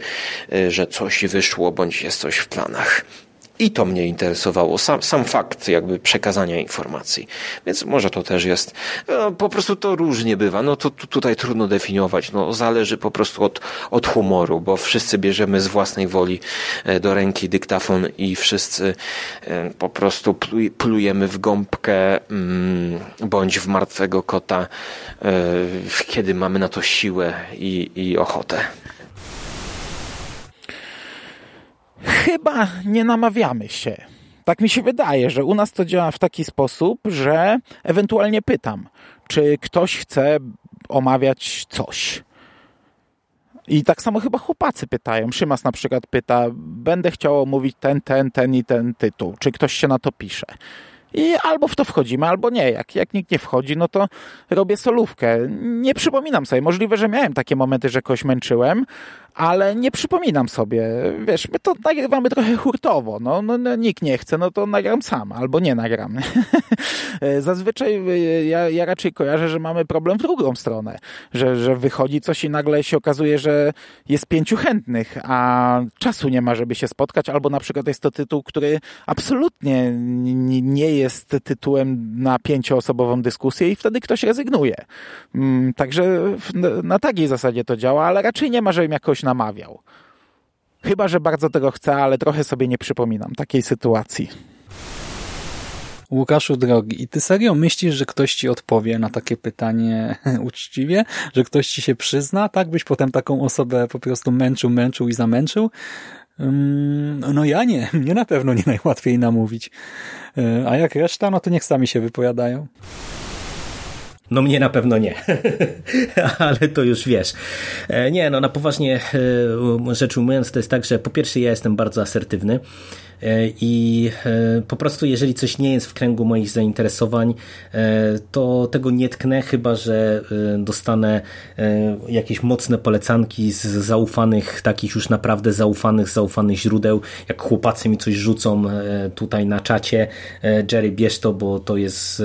że coś wyszło, bądź jest coś w planach. I to mnie interesowało, sam, sam fakt jakby przekazania informacji. Więc może to też jest, no, po prostu to różnie bywa, no to, tutaj trudno definiować, no zależy po prostu od, od humoru, bo wszyscy bierzemy z własnej woli e, do ręki dyktafon i wszyscy e, po prostu plujemy w gąbkę mm, bądź w martwego kota, e, kiedy mamy na to siłę i, i ochotę. Chyba nie namawiamy się. Tak mi się wydaje, że u nas to działa w taki sposób, że ewentualnie pytam, czy ktoś chce omawiać coś. I tak samo chyba chłopacy pytają. Szymas na przykład pyta, będę chciał omówić ten, ten, ten i ten tytuł. Czy ktoś się na to pisze? I albo w to wchodzimy, albo nie. Jak, jak nikt nie wchodzi, no to robię solówkę. Nie przypominam sobie. Możliwe, że miałem takie momenty, że kogoś męczyłem, ale nie przypominam sobie. Wiesz, my to nagrywamy trochę hurtowo. No, no, no nikt nie chce, no to nagram sam, albo nie nagram. Zazwyczaj e, ja, ja raczej kojarzę, że mamy problem w drugą stronę. Że, że wychodzi coś i nagle się okazuje, że jest pięciu chętnych, a czasu nie ma, żeby się spotkać, albo na przykład jest to tytuł, który absolutnie nie jest tytułem na pięcioosobową dyskusję i wtedy ktoś rezygnuje. Mm, także na takiej zasadzie to działa, ale raczej nie ma, żebym jakoś namawiał. Chyba, że bardzo tego chcę, ale trochę sobie nie przypominam takiej sytuacji. Łukaszu drogi, i ty serio myślisz, że ktoś ci odpowie na takie pytanie uczciwie? Że ktoś ci się przyzna? Tak byś potem taką osobę po prostu męczył, męczył i zamęczył? No ja nie, mnie na pewno nie najłatwiej namówić. E, a jak reszta, no to niech sami się wypowiadają. No mnie na pewno nie, ale to już wiesz. E, nie, no na poważnie e, rzecz ujmując, to jest tak, że po pierwsze ja jestem bardzo asertywny, I e, po prostu, jeżeli coś nie jest w kręgu moich zainteresowań, e, to tego nie tknę, chyba że dostanę jakieś mocne polecanki z zaufanych, takich już naprawdę zaufanych, zaufanych źródeł. Jak chłopacy mi coś rzucą tutaj na czacie, Jerry, bierz to, bo to jest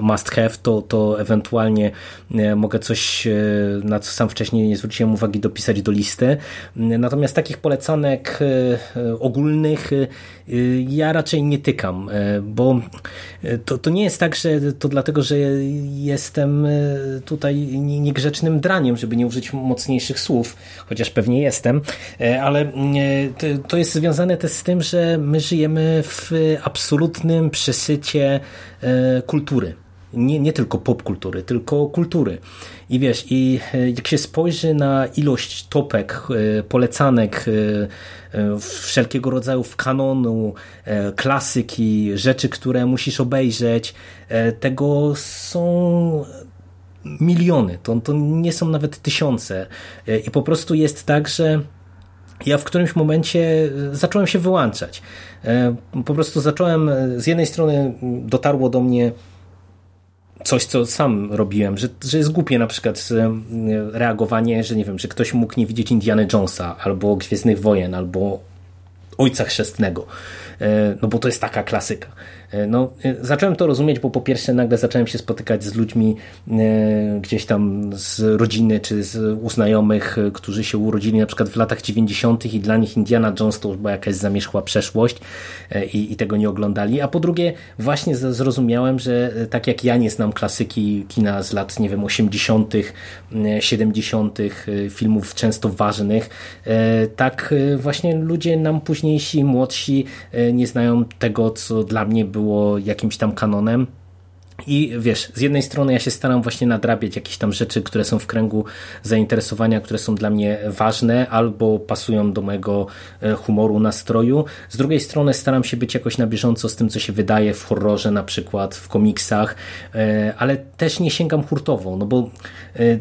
must have, to, to ewentualnie mogę coś, na co sam wcześniej nie zwróciłem uwagi, dopisać do listy. Natomiast takich polecanek ogólnych ja raczej nie tykam, y, bo y, to, to nie jest tak, że to dlatego, że jestem tutaj niegrzecznym draniem, żeby nie użyć mocniejszych słów, chociaż pewnie jestem, ale to jest związane też z tym, że my żyjemy w absolutnym przesycie kultury nie, nie tylko popkultury, tylko kultury. I wiesz, i e, jak się spojrzy na ilość topek, e, polecanek, e, wszelkiego rodzaju kanonu, klasyki, rzeczy, które musisz obejrzeć, tego są miliony, to, to nie są nawet tysiące. I po prostu jest tak, że ja w którymś momencie zacząłem się wyłączać. Po prostu zacząłem, z jednej strony dotarło do mnie coś, co sam robiłem, że, że jest głupie na przykład reagowanie, że nie wiem, że ktoś mógł nie widzieć Indiana Jonesa albo Gwiezdnych Wojen, albo Ojca Chrzestnego. E, no bo to jest taka klasyka. E, no, e, zacząłem to rozumieć, bo po pierwsze nagle zacząłem się spotykać z ludźmi gdzieś tam z rodziny czy z uznajomych, którzy się urodzili na przykład w latach 90. i dla nich Indiana Jones to już była jakaś zamierzchła przeszłość i, i tego nie oglądali. A po drugie, właśnie zrozumiałem, że tak jak ja nie znam klasyki kina z lat, nie wiem, 80., 70., filmów często ważnych, tak właśnie ludzie nam późniejsi, młodsi nie znają tego, co dla mnie było jakimś tam kanonem. I wiesz, z jednej strony ja się staram właśnie nadrabiać jakieś tam rzeczy, które są w kręgu zainteresowania, które są dla mnie ważne albo pasują do mojego e, humoru, nastroju. Z drugiej strony staram się być jakoś na bieżąco z tym, co się wydaje w horrorze, na przykład w komiksach, e, ale też nie sięgam hurtowo, no bo e,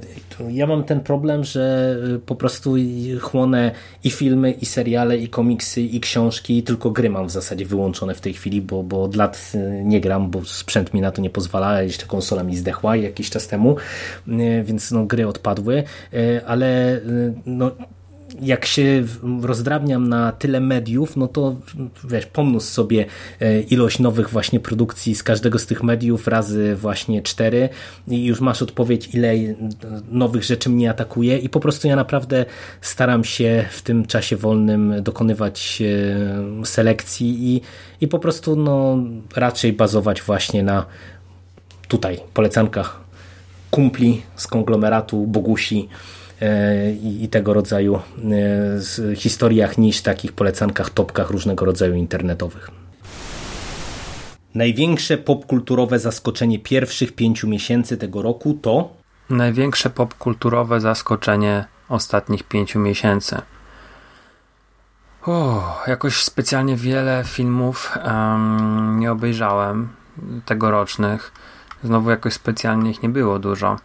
ja mam ten problem, że po prostu chłonę i filmy, i seriale, i komiksy, i książki, tylko gry mam w zasadzie wyłączone w tej chwili, bo, bo od lat nie gram, bo sprzęt mi na to nie pozwala pozwala, jeszcze konsola mi zdechła jakiś czas temu, e, więc no, gry odpadły, e, ale e, no, jak się rozdrabniam na tyle mediów, no to wiesz, pomnóż sobie ilość nowych właśnie produkcji z każdego z tych mediów razy właśnie cztery i już masz odpowiedź, ile nowych rzeczy mnie atakuje i po prostu ja naprawdę staram się w tym czasie wolnym dokonywać selekcji i, i po prostu no, raczej bazować właśnie na tutaj polecankach kumpli z konglomeratu Bogusi e, i tego rodzaju e, historiach niż takich polecankach, topkach różnego rodzaju internetowych. Największe popkulturowe zaskoczenie pierwszych pięciu miesięcy tego roku to? Największe popkulturowe zaskoczenie ostatnich pięciu miesięcy. O, jakoś specjalnie wiele filmów um, nie obejrzałem tegorocznych. Znowu jakoś specjalnie ich nie było dużo.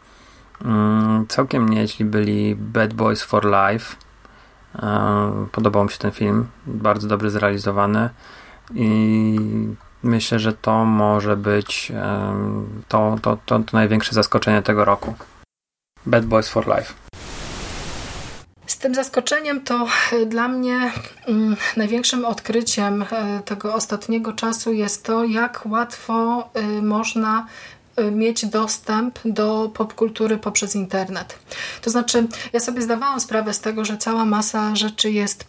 Mm, całkiem nieźli byli Bad Boys for Life. E, podobał mi się ten film. Bardzo dobrze zrealizowany. I myślę, że to może być to, to, to, to największe zaskoczenie tego roku. Bad Boys for Life. Z tym zaskoczeniem to e, dla mnie mm, największym odkryciem e, tego ostatniego czasu jest to, jak łatwo e, można mieć dostęp do popkultury poprzez internet. To znaczy, ja sobie zdawałam sprawę z tego, że cała masa rzeczy jest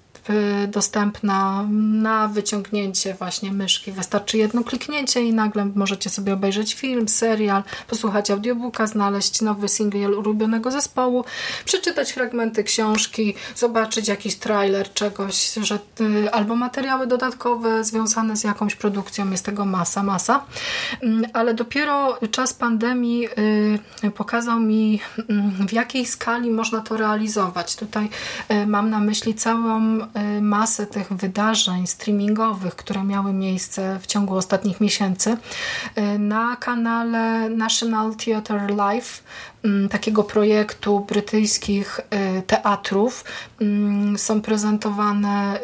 dostępna na wyciągnięcie właśnie myszki. Wystarczy jedno kliknięcie i nagle możecie sobie obejrzeć film, serial, posłuchać audiobooka, znaleźć nowy singiel ulubionego zespołu, przeczytać fragmenty książki, zobaczyć jakiś trailer czegoś, że, y, albo materiały dodatkowe związane z jakąś produkcją. Jest tego masa, masa. Mm, ale dopiero czas pandemii y, pokazał mi mm, w jakiej skali można to realizować. Tutaj mam na myśli całą Y, masę tych wydarzeń streamingowych, które miały miejsce w ciągu ostatnich miesięcy y, na kanale National Theatre Live takiego projektu brytyjskich y, teatrów mm, są prezentowane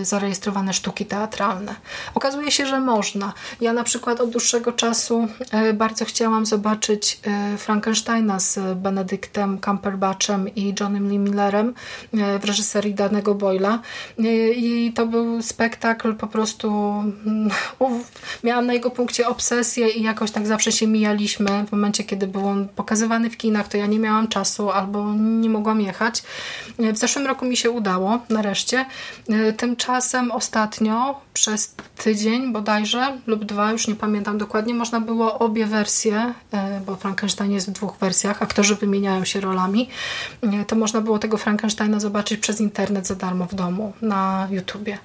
y, zarejestrowane sztuki teatralne. Okazuje się, że można. Ja na przykład od dłuższego czasu y, bardzo chciałam zobaczyć Frankensteina z Benedyktem Cumberbatchem i Johnem Lee Millerem w reżyserii danego Boyla i to był spektakl po prostu mm, miałam na jego punkcie obsesję i jakoś tak zawsze się mijaliśmy w momencie, kiedy był on pokazywany w kinach, to ja nie miałam czasu albo nie mogłam jechać. W zeszłym roku mi się udało, nareszcie. Tymczasem ostatnio przez tydzień bodajże lub dwa, już nie pamiętam dokładnie, można było obie wersje, e, bo Frankenstein jest w dwóch wersjach, aktorzy wymieniają się rolami, e, to można było tego Frankensteina zobaczyć przez internet za darmo w domu na YouTubie. E,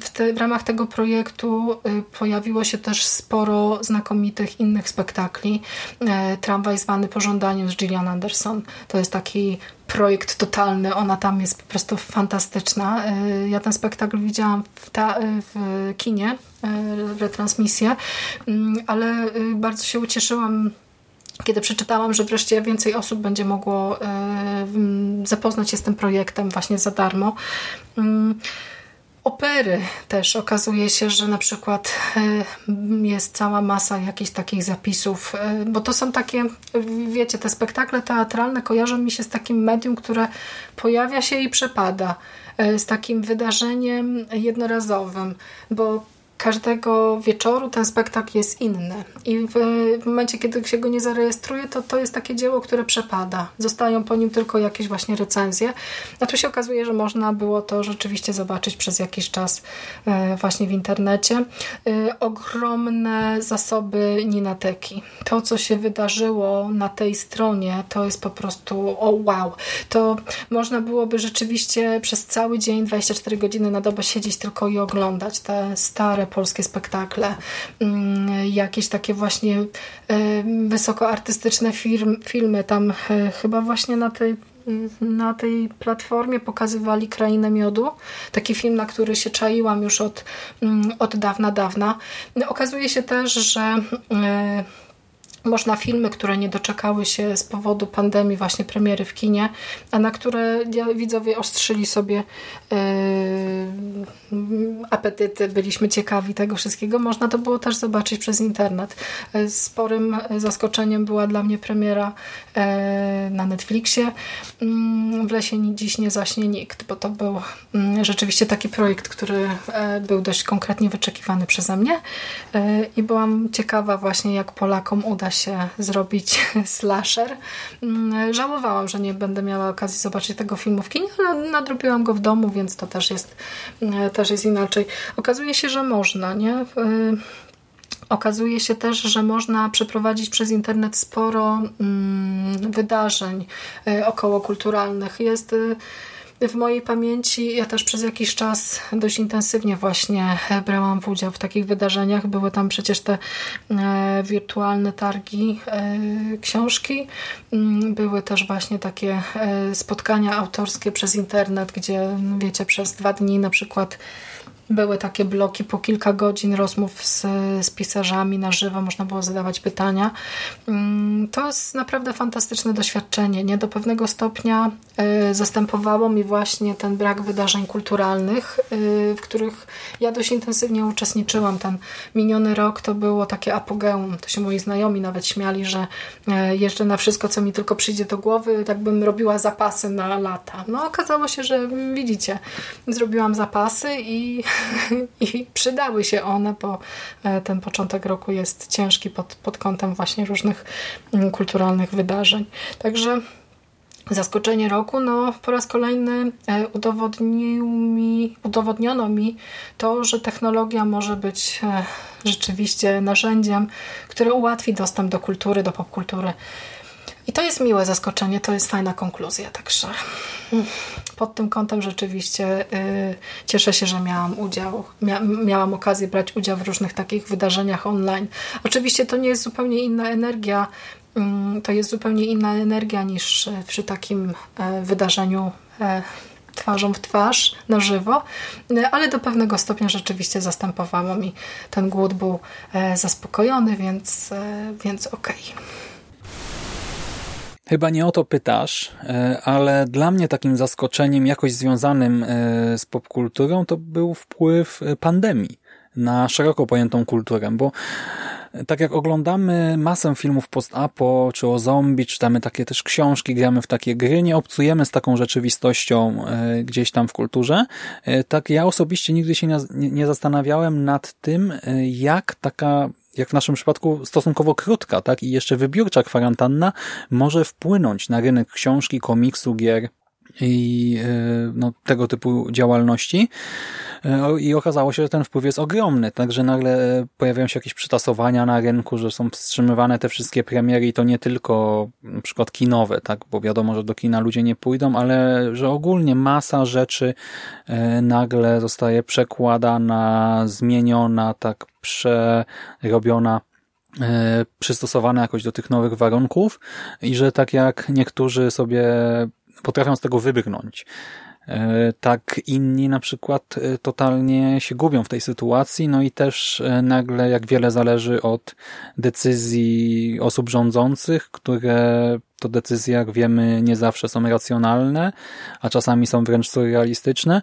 w, te, w ramach tego projektu pojawiło się też sporo znakomitych innych spektakli. Tramwaj zwany pożądaniem z Gillian Anderson. To jest taki projekt totalny. Ona tam jest po prostu fantastyczna. Y, ja ten spektakl widziałam w, ta, w kinie, y, retransmisję, mm, ale y, bardzo się ucieszyłam kiedy przeczytałam, że wreszcie więcej osób będzie mogło zapoznać się z tym projektem właśnie za darmo. Opery. Też okazuje się, że na przykład e, jest cała masa jakichś takich zapisów, e, bo to są takie, wiecie, te spektakle teatralne kojarzą mi się z takim medium, które pojawia się i przepada e, z takim wydarzeniem jednorazowym, bo każdego wieczoru ten spektakl jest inny. I w, momencie, kiedy się go nie zarejestruje, to to jest takie dzieło, które przepada. Zostają po nim tylko jakieś właśnie recenzje. A tu się okazuje, że można było to rzeczywiście zobaczyć przez jakiś czas e, właśnie w internecie. E, ogromne zasoby Ninateki. To, co się wydarzyło na tej stronie, to jest po prostu o wow. To można byłoby rzeczywiście przez cały dzień, 24 godziny na dobę siedzieć tylko i oglądać te stare polskie spektakle, mm, jakieś takie właśnie e, wysokoartystyczne firm, filmy. Tam e, chyba właśnie na tej na tej platformie pokazywali Krainę Miodu. Taki film, na który się czaiłam już od, mm, od dawna, dawna. Okazuje się też, że e, można filmy, które nie doczekały się z powodu pandemii, właśnie premiery w kinie, a na które widzowie ostrzyli sobie yy, apetyty, byliśmy ciekawi tego wszystkiego. Można to było też zobaczyć przez internet. Sporym zaskoczeniem była dla mnie premiera yy, na Netflixie yy, W lesie dziś nie zaśnie nikt, bo to był yy, rzeczywiście taki projekt, który yy, był dość konkretnie wyczekiwany przeze mnie i byłam ciekawa właśnie jak Polakom uda się zrobić slasher. Mm, żałowałam, że nie będę miała okazji zobaczyć tego filmu w kinie, ale nadrobiłam go w domu, więc to też jest, mm, też jest inaczej. Okazuje się, że można, nie? Y, okazuje się też, że można przeprowadzić przez internet sporo mm, wydarzeń y, okołokulturalnych. Jest y, w mojej pamięci ja też przez jakiś czas dość intensywnie właśnie brałam w udział w takich wydarzeniach. Były tam przecież te e, wirtualne targi e, książki. Mm, były też właśnie takie e, spotkania autorskie przez internet, gdzie wiecie, przez dwa dni na przykład były takie bloki po kilka godzin rozmów z, z pisarzami na żywo, można było zadawać pytania. Mm, to jest naprawdę fantastyczne doświadczenie. Nie do pewnego stopnia y, zastępowało mi właśnie ten brak wydarzeń kulturalnych, y, w których ja dość intensywnie uczestniczyłam. Ten miniony rok to było takie apogeum. To się moi znajomi nawet śmiali, że y, jeżdżę na wszystko, co mi tylko przyjdzie do głowy, tak bym robiła zapasy na lata. No okazało się, że widzicie, zrobiłam zapasy i i przydały się one, bo e, ten początek roku jest ciężki pod, pod kątem właśnie różnych mm, kulturalnych wydarzeń. Także zaskoczenie roku, no po raz kolejny e, udowodnił mi, udowodniono mi to, że technologia może być e, rzeczywiście narzędziem, które ułatwi dostęp do kultury, do popkultury. I to jest miłe zaskoczenie, to jest fajna konkluzja, także pod tym kątem rzeczywiście y, cieszę się, że miałam udział, mia, miałam okazję brać udział w różnych takich wydarzeniach online. Oczywiście to nie jest zupełnie inna energia, y, to jest zupełnie inna energia niż przy takim y, wydarzeniu e, twarzą w twarz, na żywo, y, ale do pewnego stopnia rzeczywiście zastępowało mi ten głód był e, zaspokojony, więc, e, więc okej. Okay. Chyba nie o to pytasz, e, ale dla mnie takim zaskoczeniem jakoś związanym e, z popkulturą to był wpływ e, pandemii na szeroko pojętą kulturę, bo tak jak oglądamy masę filmów post-apo, czy o zombie, czytamy takie też książki, gramy w takie gry, nie obcujemy z taką rzeczywistością gdzieś tam w kulturze, tak ja osobiście nigdy się nie zastanawiałem nad tym, jak taka jak w naszym przypadku, stosunkowo krótka, tak, i jeszcze wybiórcza kwarantanna może wpłynąć na rynek książki, komiksu, gier i e, no, tego typu działalności. E, I okazało się, że ten wpływ jest ogromny, także nagle pojawiają się jakieś przytasowania na rynku, że są wstrzymywane te wszystkie premiery i to nie tylko na przykład kinowe, tak, bo wiadomo, że do kina ludzie nie pójdą, ale że ogólnie masa rzeczy e, nagle zostaje przekładana, zmieniona, tak przerobiona przystosowana jakoś do tych nowych warunków. I że tak jak niektórzy sobie potrafią z tego wybrnąć. E, tak inni na przykład e, totalnie się gubią w tej sytuacji, no i też e, nagle jak wiele zależy od decyzji osób rządzących, które to decyzje, jak wiemy, nie zawsze są racjonalne, a czasami są wręcz surrealistyczne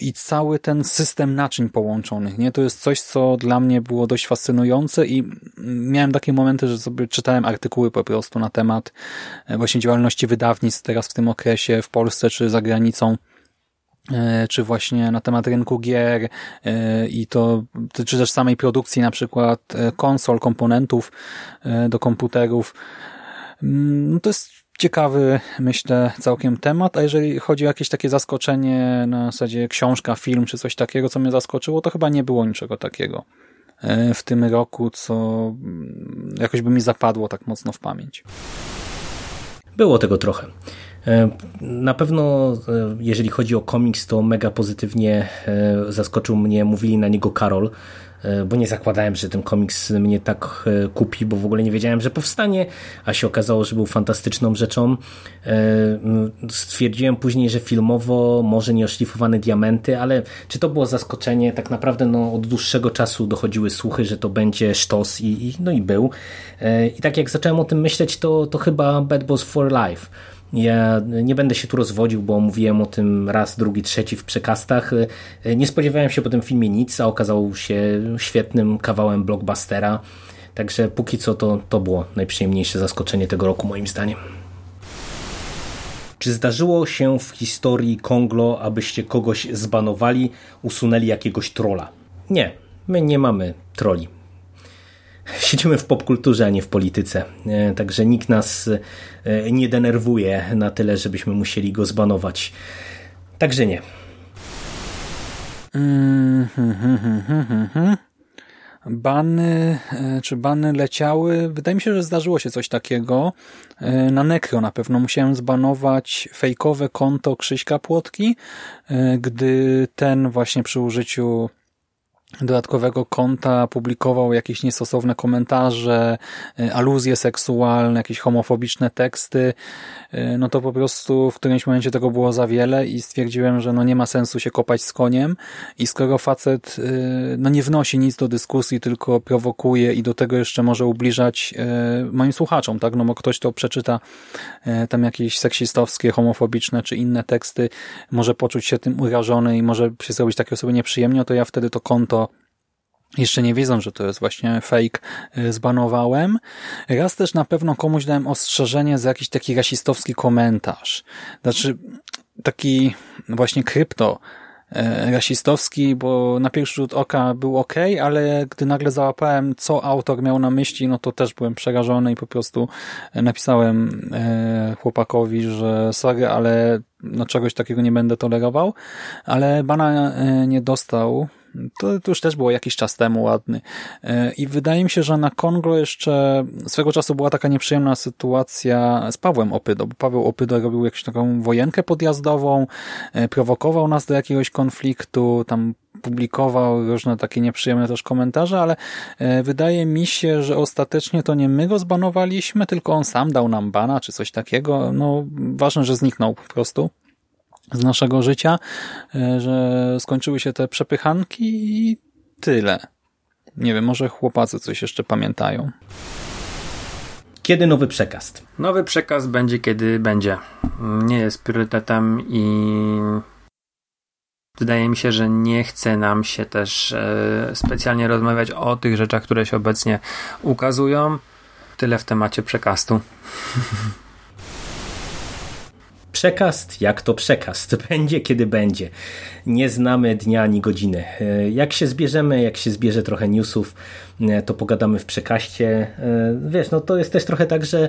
i cały ten system naczyń połączonych, nie? To jest coś, co dla mnie było dość fascynujące i miałem takie momenty, że sobie czytałem artykuły po prostu na temat właśnie działalności wydawnictw teraz w tym okresie w Polsce czy za granicą, E, czy właśnie na temat rynku gier e, i to, czy też samej produkcji na przykład e, konsol, komponentów do komputerów. Mm, no to jest ciekawy, myślę, całkiem temat, a jeżeli chodzi o jakieś takie zaskoczenie na zasadzie książka, film czy coś takiego, co mnie zaskoczyło, to chyba nie było niczego takiego w tym roku, co mm, jakoś by mi zapadło tak mocno w pamięć. Było tego trochę. E, na pewno, e, jeżeli chodzi o komiks, to mega pozytywnie e, zaskoczył mnie, mówili na niego Karol, bo nie zakładałem, że ten komiks mnie tak kupi, bo w ogóle nie wiedziałem, że powstanie, a się okazało, że był fantastyczną rzeczą. Stwierdziłem później, że filmowo może nie oszlifowane diamenty, ale czy to było zaskoczenie? Tak naprawdę no, od dłuższego czasu dochodziły słuchy, że to będzie sztos i, i no i był. I tak jak zacząłem o tym myśleć, to, to chyba Bad Boss for Life ja nie będę się tu rozwodził, bo mówiłem o tym raz, drugi, trzeci w przekastach. Nie spodziewałem się po tym filmie nic, a okazał się świetnym kawałem blockbustera. Także póki co to, to było najprzyjemniejsze zaskoczenie tego roku moim zdaniem. Czy zdarzyło się w historii Konglo, abyście kogoś zbanowali, usunęli jakiegoś trola? Nie, my nie mamy troli siedzimy w popkulturze, a nie w polityce. E, także nikt nas e, nie denerwuje na tyle, żebyśmy musieli go zbanować. Także nie. Bany, e, czy bany leciały? Wydaje mi się, że zdarzyło się coś takiego. Na Nekro na pewno musiałem zbanować fejkowe konto Krzyśka Płotki, gdy ten właśnie przy użyciu dodatkowego konta publikował jakieś niestosowne komentarze, e, aluzje seksualne, jakieś homofobiczne teksty, e, no to po prostu w którymś momencie tego było za wiele i stwierdziłem, że no nie ma sensu się kopać z koniem. I skoro facet e, no nie wnosi nic do dyskusji, tylko prowokuje i do tego jeszcze może ubliżać moim słuchaczom, tak, no bo ktoś to przeczyta tam jakieś seksistowskie, homofobiczne czy inne teksty, może poczuć się tym urażony i może się zrobić takie osoby nieprzyjemnie, to ja wtedy to konto jeszcze nie wiedzą, że to jest właśnie fake, y, zbanowałem. Raz też na pewno komuś dałem ostrzeżenie za jakiś taki rasistowski komentarz. Znaczy, taki właśnie krypto y, rasistowski, bo na pierwszy rzut oka był ok, ale gdy nagle załapałem, co autor miał na myśli, no to też byłem przerażony i po prostu napisałem y, chłopakowi, że sorry, ale no czegoś takiego nie będę tolerował, ale bana nie dostał, to, to już też było jakiś czas temu ładny. E, I wydaje mi się, że na Kongo jeszcze swego czasu była taka nieprzyjemna sytuacja z Pawłem Opydo, bo Paweł Opydo robił jakąś taką wojenkę podjazdową, e, prowokował nas do jakiegoś konfliktu, tam publikował różne takie nieprzyjemne też komentarze, ale e, wydaje mi się, że ostatecznie to nie my go zbanowaliśmy, tylko on sam dał nam bana czy coś takiego. No, ważne, że zniknął po prostu z naszego życia, e, że skończyły się te przepychanki i tyle. Nie wiem, może chłopacy coś jeszcze pamiętają. Kiedy nowy przekaz? Nowy przekaz będzie, kiedy będzie. Nie jest priorytetem i wydaje mi się, że nie chce nam się też e, specjalnie rozmawiać o tych rzeczach, które się obecnie ukazują. Tyle w temacie przekastu. Przekaz, jak to przekaz, będzie kiedy będzie. Nie znamy dnia ani godziny. E, jak się zbierzemy, jak się zbierze trochę newsów, to pogadamy w przekaście. E, wiesz, no to jest też trochę tak, że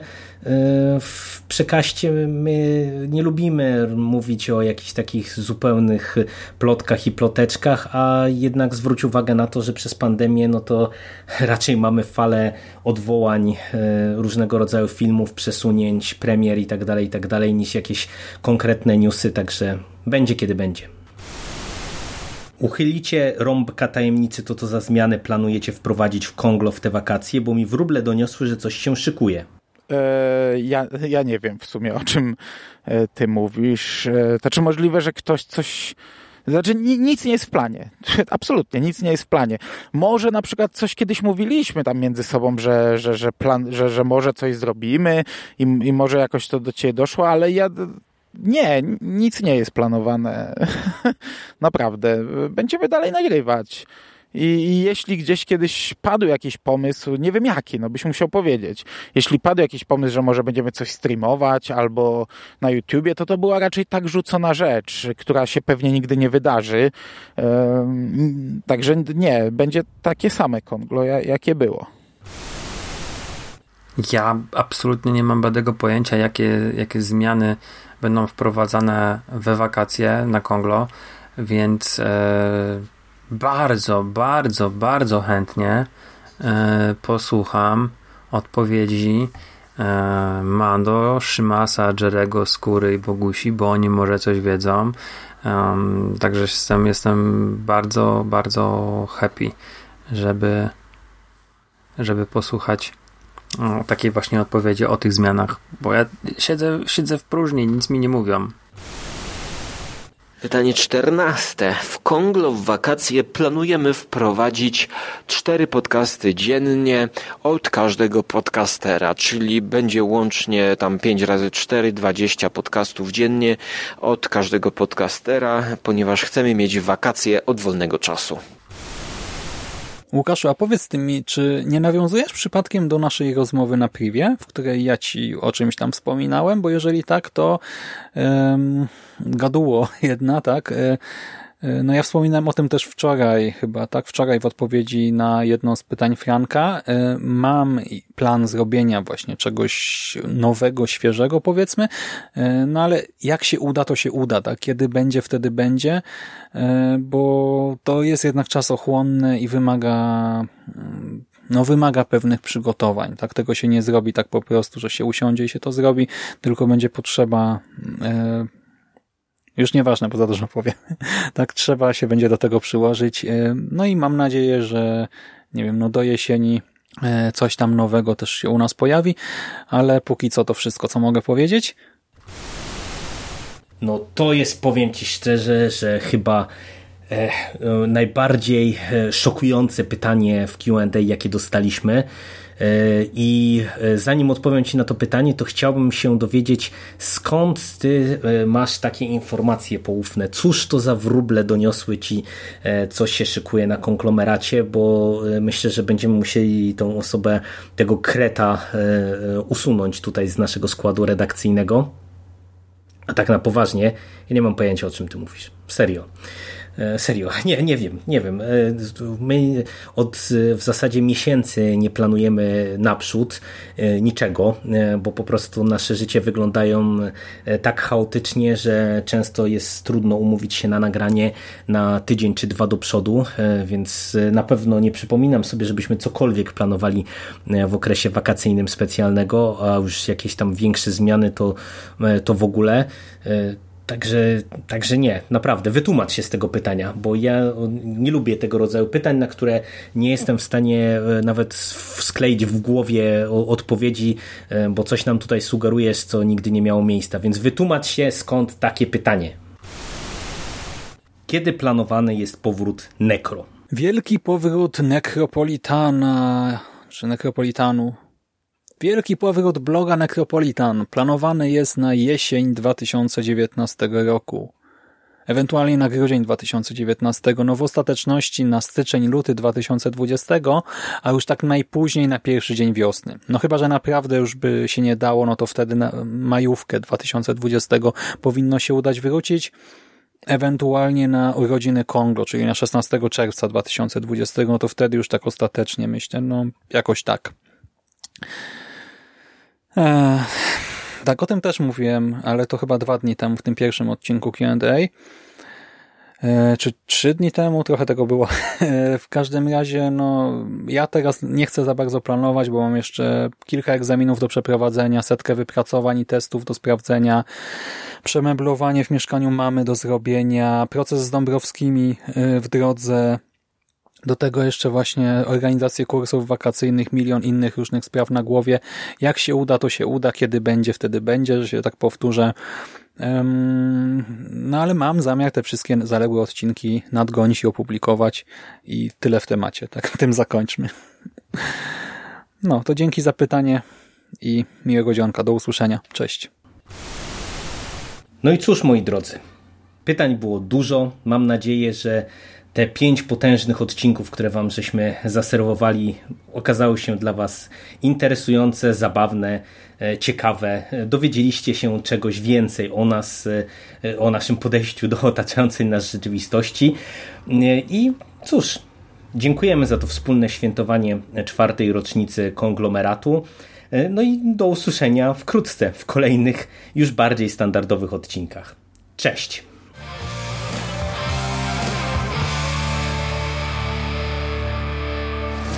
w przekaście my nie lubimy mówić o jakichś takich zupełnych plotkach i ploteczkach, a jednak zwróć uwagę na to, że przez pandemię no to raczej mamy falę odwołań różnego rodzaju filmów, przesunięć, premier i tak dalej, i tak dalej, niż jakieś konkretne newsy, także będzie kiedy będzie. Uchylicie rąbka tajemnicy, to co za zmiany planujecie wprowadzić w Konglo w te wakacje, bo mi wróble doniosły, że coś się szykuje. E, ja, ja nie wiem w sumie, o czym e, ty mówisz. E, to czy możliwe, że ktoś coś... Znaczy nic nie jest w planie. Absolutnie nic nie jest w planie. Może na przykład coś kiedyś mówiliśmy tam między sobą, że, że, że, plan, że, że może coś zrobimy i, i może jakoś to do ciebie doszło, ale ja nie, nic nie jest planowane. Naprawdę. Będziemy dalej nagrywać. I, I, jeśli gdzieś kiedyś padł jakiś pomysł, nie wiem jaki, no byś musiał powiedzieć. Jeśli padł jakiś pomysł, że może będziemy coś streamować albo na YouTubie, to to była raczej tak rzucona rzecz, która się pewnie nigdy nie wydarzy. Ehm, także nie, będzie takie same konglo, jakie było. Ja absolutnie nie mam badego pojęcia, jakie, jakie zmiany będą wprowadzane we wakacje na Konglo, więc e, bardzo, bardzo, bardzo chętnie e, posłucham odpowiedzi e, Mando, Szymasa, Jerego, Skóry i Bogusi, bo oni może coś wiedzą. Także jestem, jestem bardzo, bardzo happy, żeby, żeby posłuchać takiej właśnie odpowiedzi o tych zmianach, bo ja siedzę, siedzę w próżni, nic mi nie mówią. Pytanie czternaste. W Konglo w wakacje planujemy wprowadzić cztery podcasty dziennie od każdego podcastera, czyli będzie łącznie tam 5 razy 4, 20 podcastów dziennie od każdego podcastera, ponieważ chcemy mieć wakacje od wolnego czasu. Łukaszu, a powiedz mi, czy nie nawiązujesz przypadkiem do naszej rozmowy na privie, w której ja ci o czymś tam wspominałem? Bo jeżeli tak, to um, gaduło jedna, tak? E, no ja wspominałem o tym też wczoraj, chyba tak, wczoraj w odpowiedzi na jedno z pytań Franka. E, mam plan zrobienia właśnie czegoś nowego, świeżego powiedzmy, e, no ale jak się uda, to się uda, tak? Kiedy będzie, wtedy będzie, bo to jest jednak czasochłonne i wymaga mm, no wymaga pewnych przygotowań. Tak tego się nie zrobi tak po prostu, że się usiądzie i się to zrobi, tylko będzie potrzeba Już nieważne, bo za dużo powiem. tak trzeba się będzie do tego przyłożyć. No i mam nadzieję, że nie wiem, no do jesieni coś tam nowego też się u nas pojawi, ale póki co to wszystko, co mogę powiedzieć. No to jest, powiem Ci szczerze, że chyba e, e najbardziej e, szokujące pytanie w Q&A, jakie dostaliśmy. E, I zanim odpowiem Ci na to pytanie, to chciałbym się dowiedzieć, skąd Ty masz takie informacje poufne? Cóż to za wróble doniosły Ci, co się szykuje na konglomeracie, bo myślę, że będziemy musieli tą osobę, tego kreta usunąć tutaj z naszego składu redakcyjnego. A tak na poważnie, ja nie mam pojęcia o czym ty mówisz. Serio. E, serio, nie, nie wiem, nie wiem. E, my od w zasadzie miesięcy nie planujemy naprzód e, niczego, bo po prostu nasze życie wyglądają tak chaotycznie, że często jest trudno umówić się na nagranie na tydzień czy dwa do przodu, więc na pewno nie przypominam sobie, żebyśmy cokolwiek planowali w okresie wakacyjnym specjalnego, a już jakieś tam większe zmiany to, to w ogóle. Także, także nie, naprawdę, wytłumacz się z tego pytania, bo ja nie lubię tego rodzaju pytań, na które nie jestem w stanie e, nawet skleić w głowie odpowiedzi, e, bo coś nam tutaj sugerujesz, co nigdy nie miało miejsca. Więc wytłumacz się, skąd takie pytanie. Kiedy planowany jest powrót Nekro? Wielki powrót Nekropolitana, czy Nekropolitanu Wielki powrót bloga Necropolitan planowany jest na jesień 2019 roku. Ewentualnie na grudzień 2019, no w ostateczności na styczeń, luty 2020, a już tak najpóźniej na pierwszy dzień wiosny. No chyba, że naprawdę już by się nie dało, no to wtedy na majówkę 2020 powinno się udać wrócić. Ewentualnie na urodziny Kongo, czyli na 16 czerwca 2020, no to wtedy już tak ostatecznie myślę, no jakoś tak. Tak, o tym też mówiłem, ale to chyba dwa dni temu w tym pierwszym odcinku Q&A. Eee, czy trzy dni temu? Trochę tego było. Eee, w każdym razie, no, ja teraz nie chcę za bardzo planować, bo mam jeszcze kilka egzaminów do przeprowadzenia, setkę wypracowań i testów do sprawdzenia, przemeblowanie w mieszkaniu mamy do zrobienia, proces z Dąbrowskimi e, w drodze, do tego jeszcze właśnie organizację kursów wakacyjnych, milion innych różnych spraw na głowie. Jak się uda, to się uda, kiedy będzie, wtedy będzie, że się tak powtórzę. No ale mam zamiar te wszystkie zaległe odcinki nadgonić i opublikować i tyle w temacie. Tak, tym zakończmy. No, to dzięki za pytanie i miłego dzionka. Do usłyszenia. Cześć. No i cóż, moi drodzy, pytań było dużo. Mam nadzieję, że te pięć potężnych odcinków, które wam żeśmy zaserwowali, okazały się dla was interesujące, zabawne, e, ciekawe. Dowiedzieliście się czegoś więcej o nas, e, o naszym podejściu do otaczającej nas rzeczywistości. E, I cóż, dziękujemy za to wspólne świętowanie czwartej rocznicy konglomeratu. No i do usłyszenia wkrótce w kolejnych, już bardziej standardowych odcinkach. Cześć!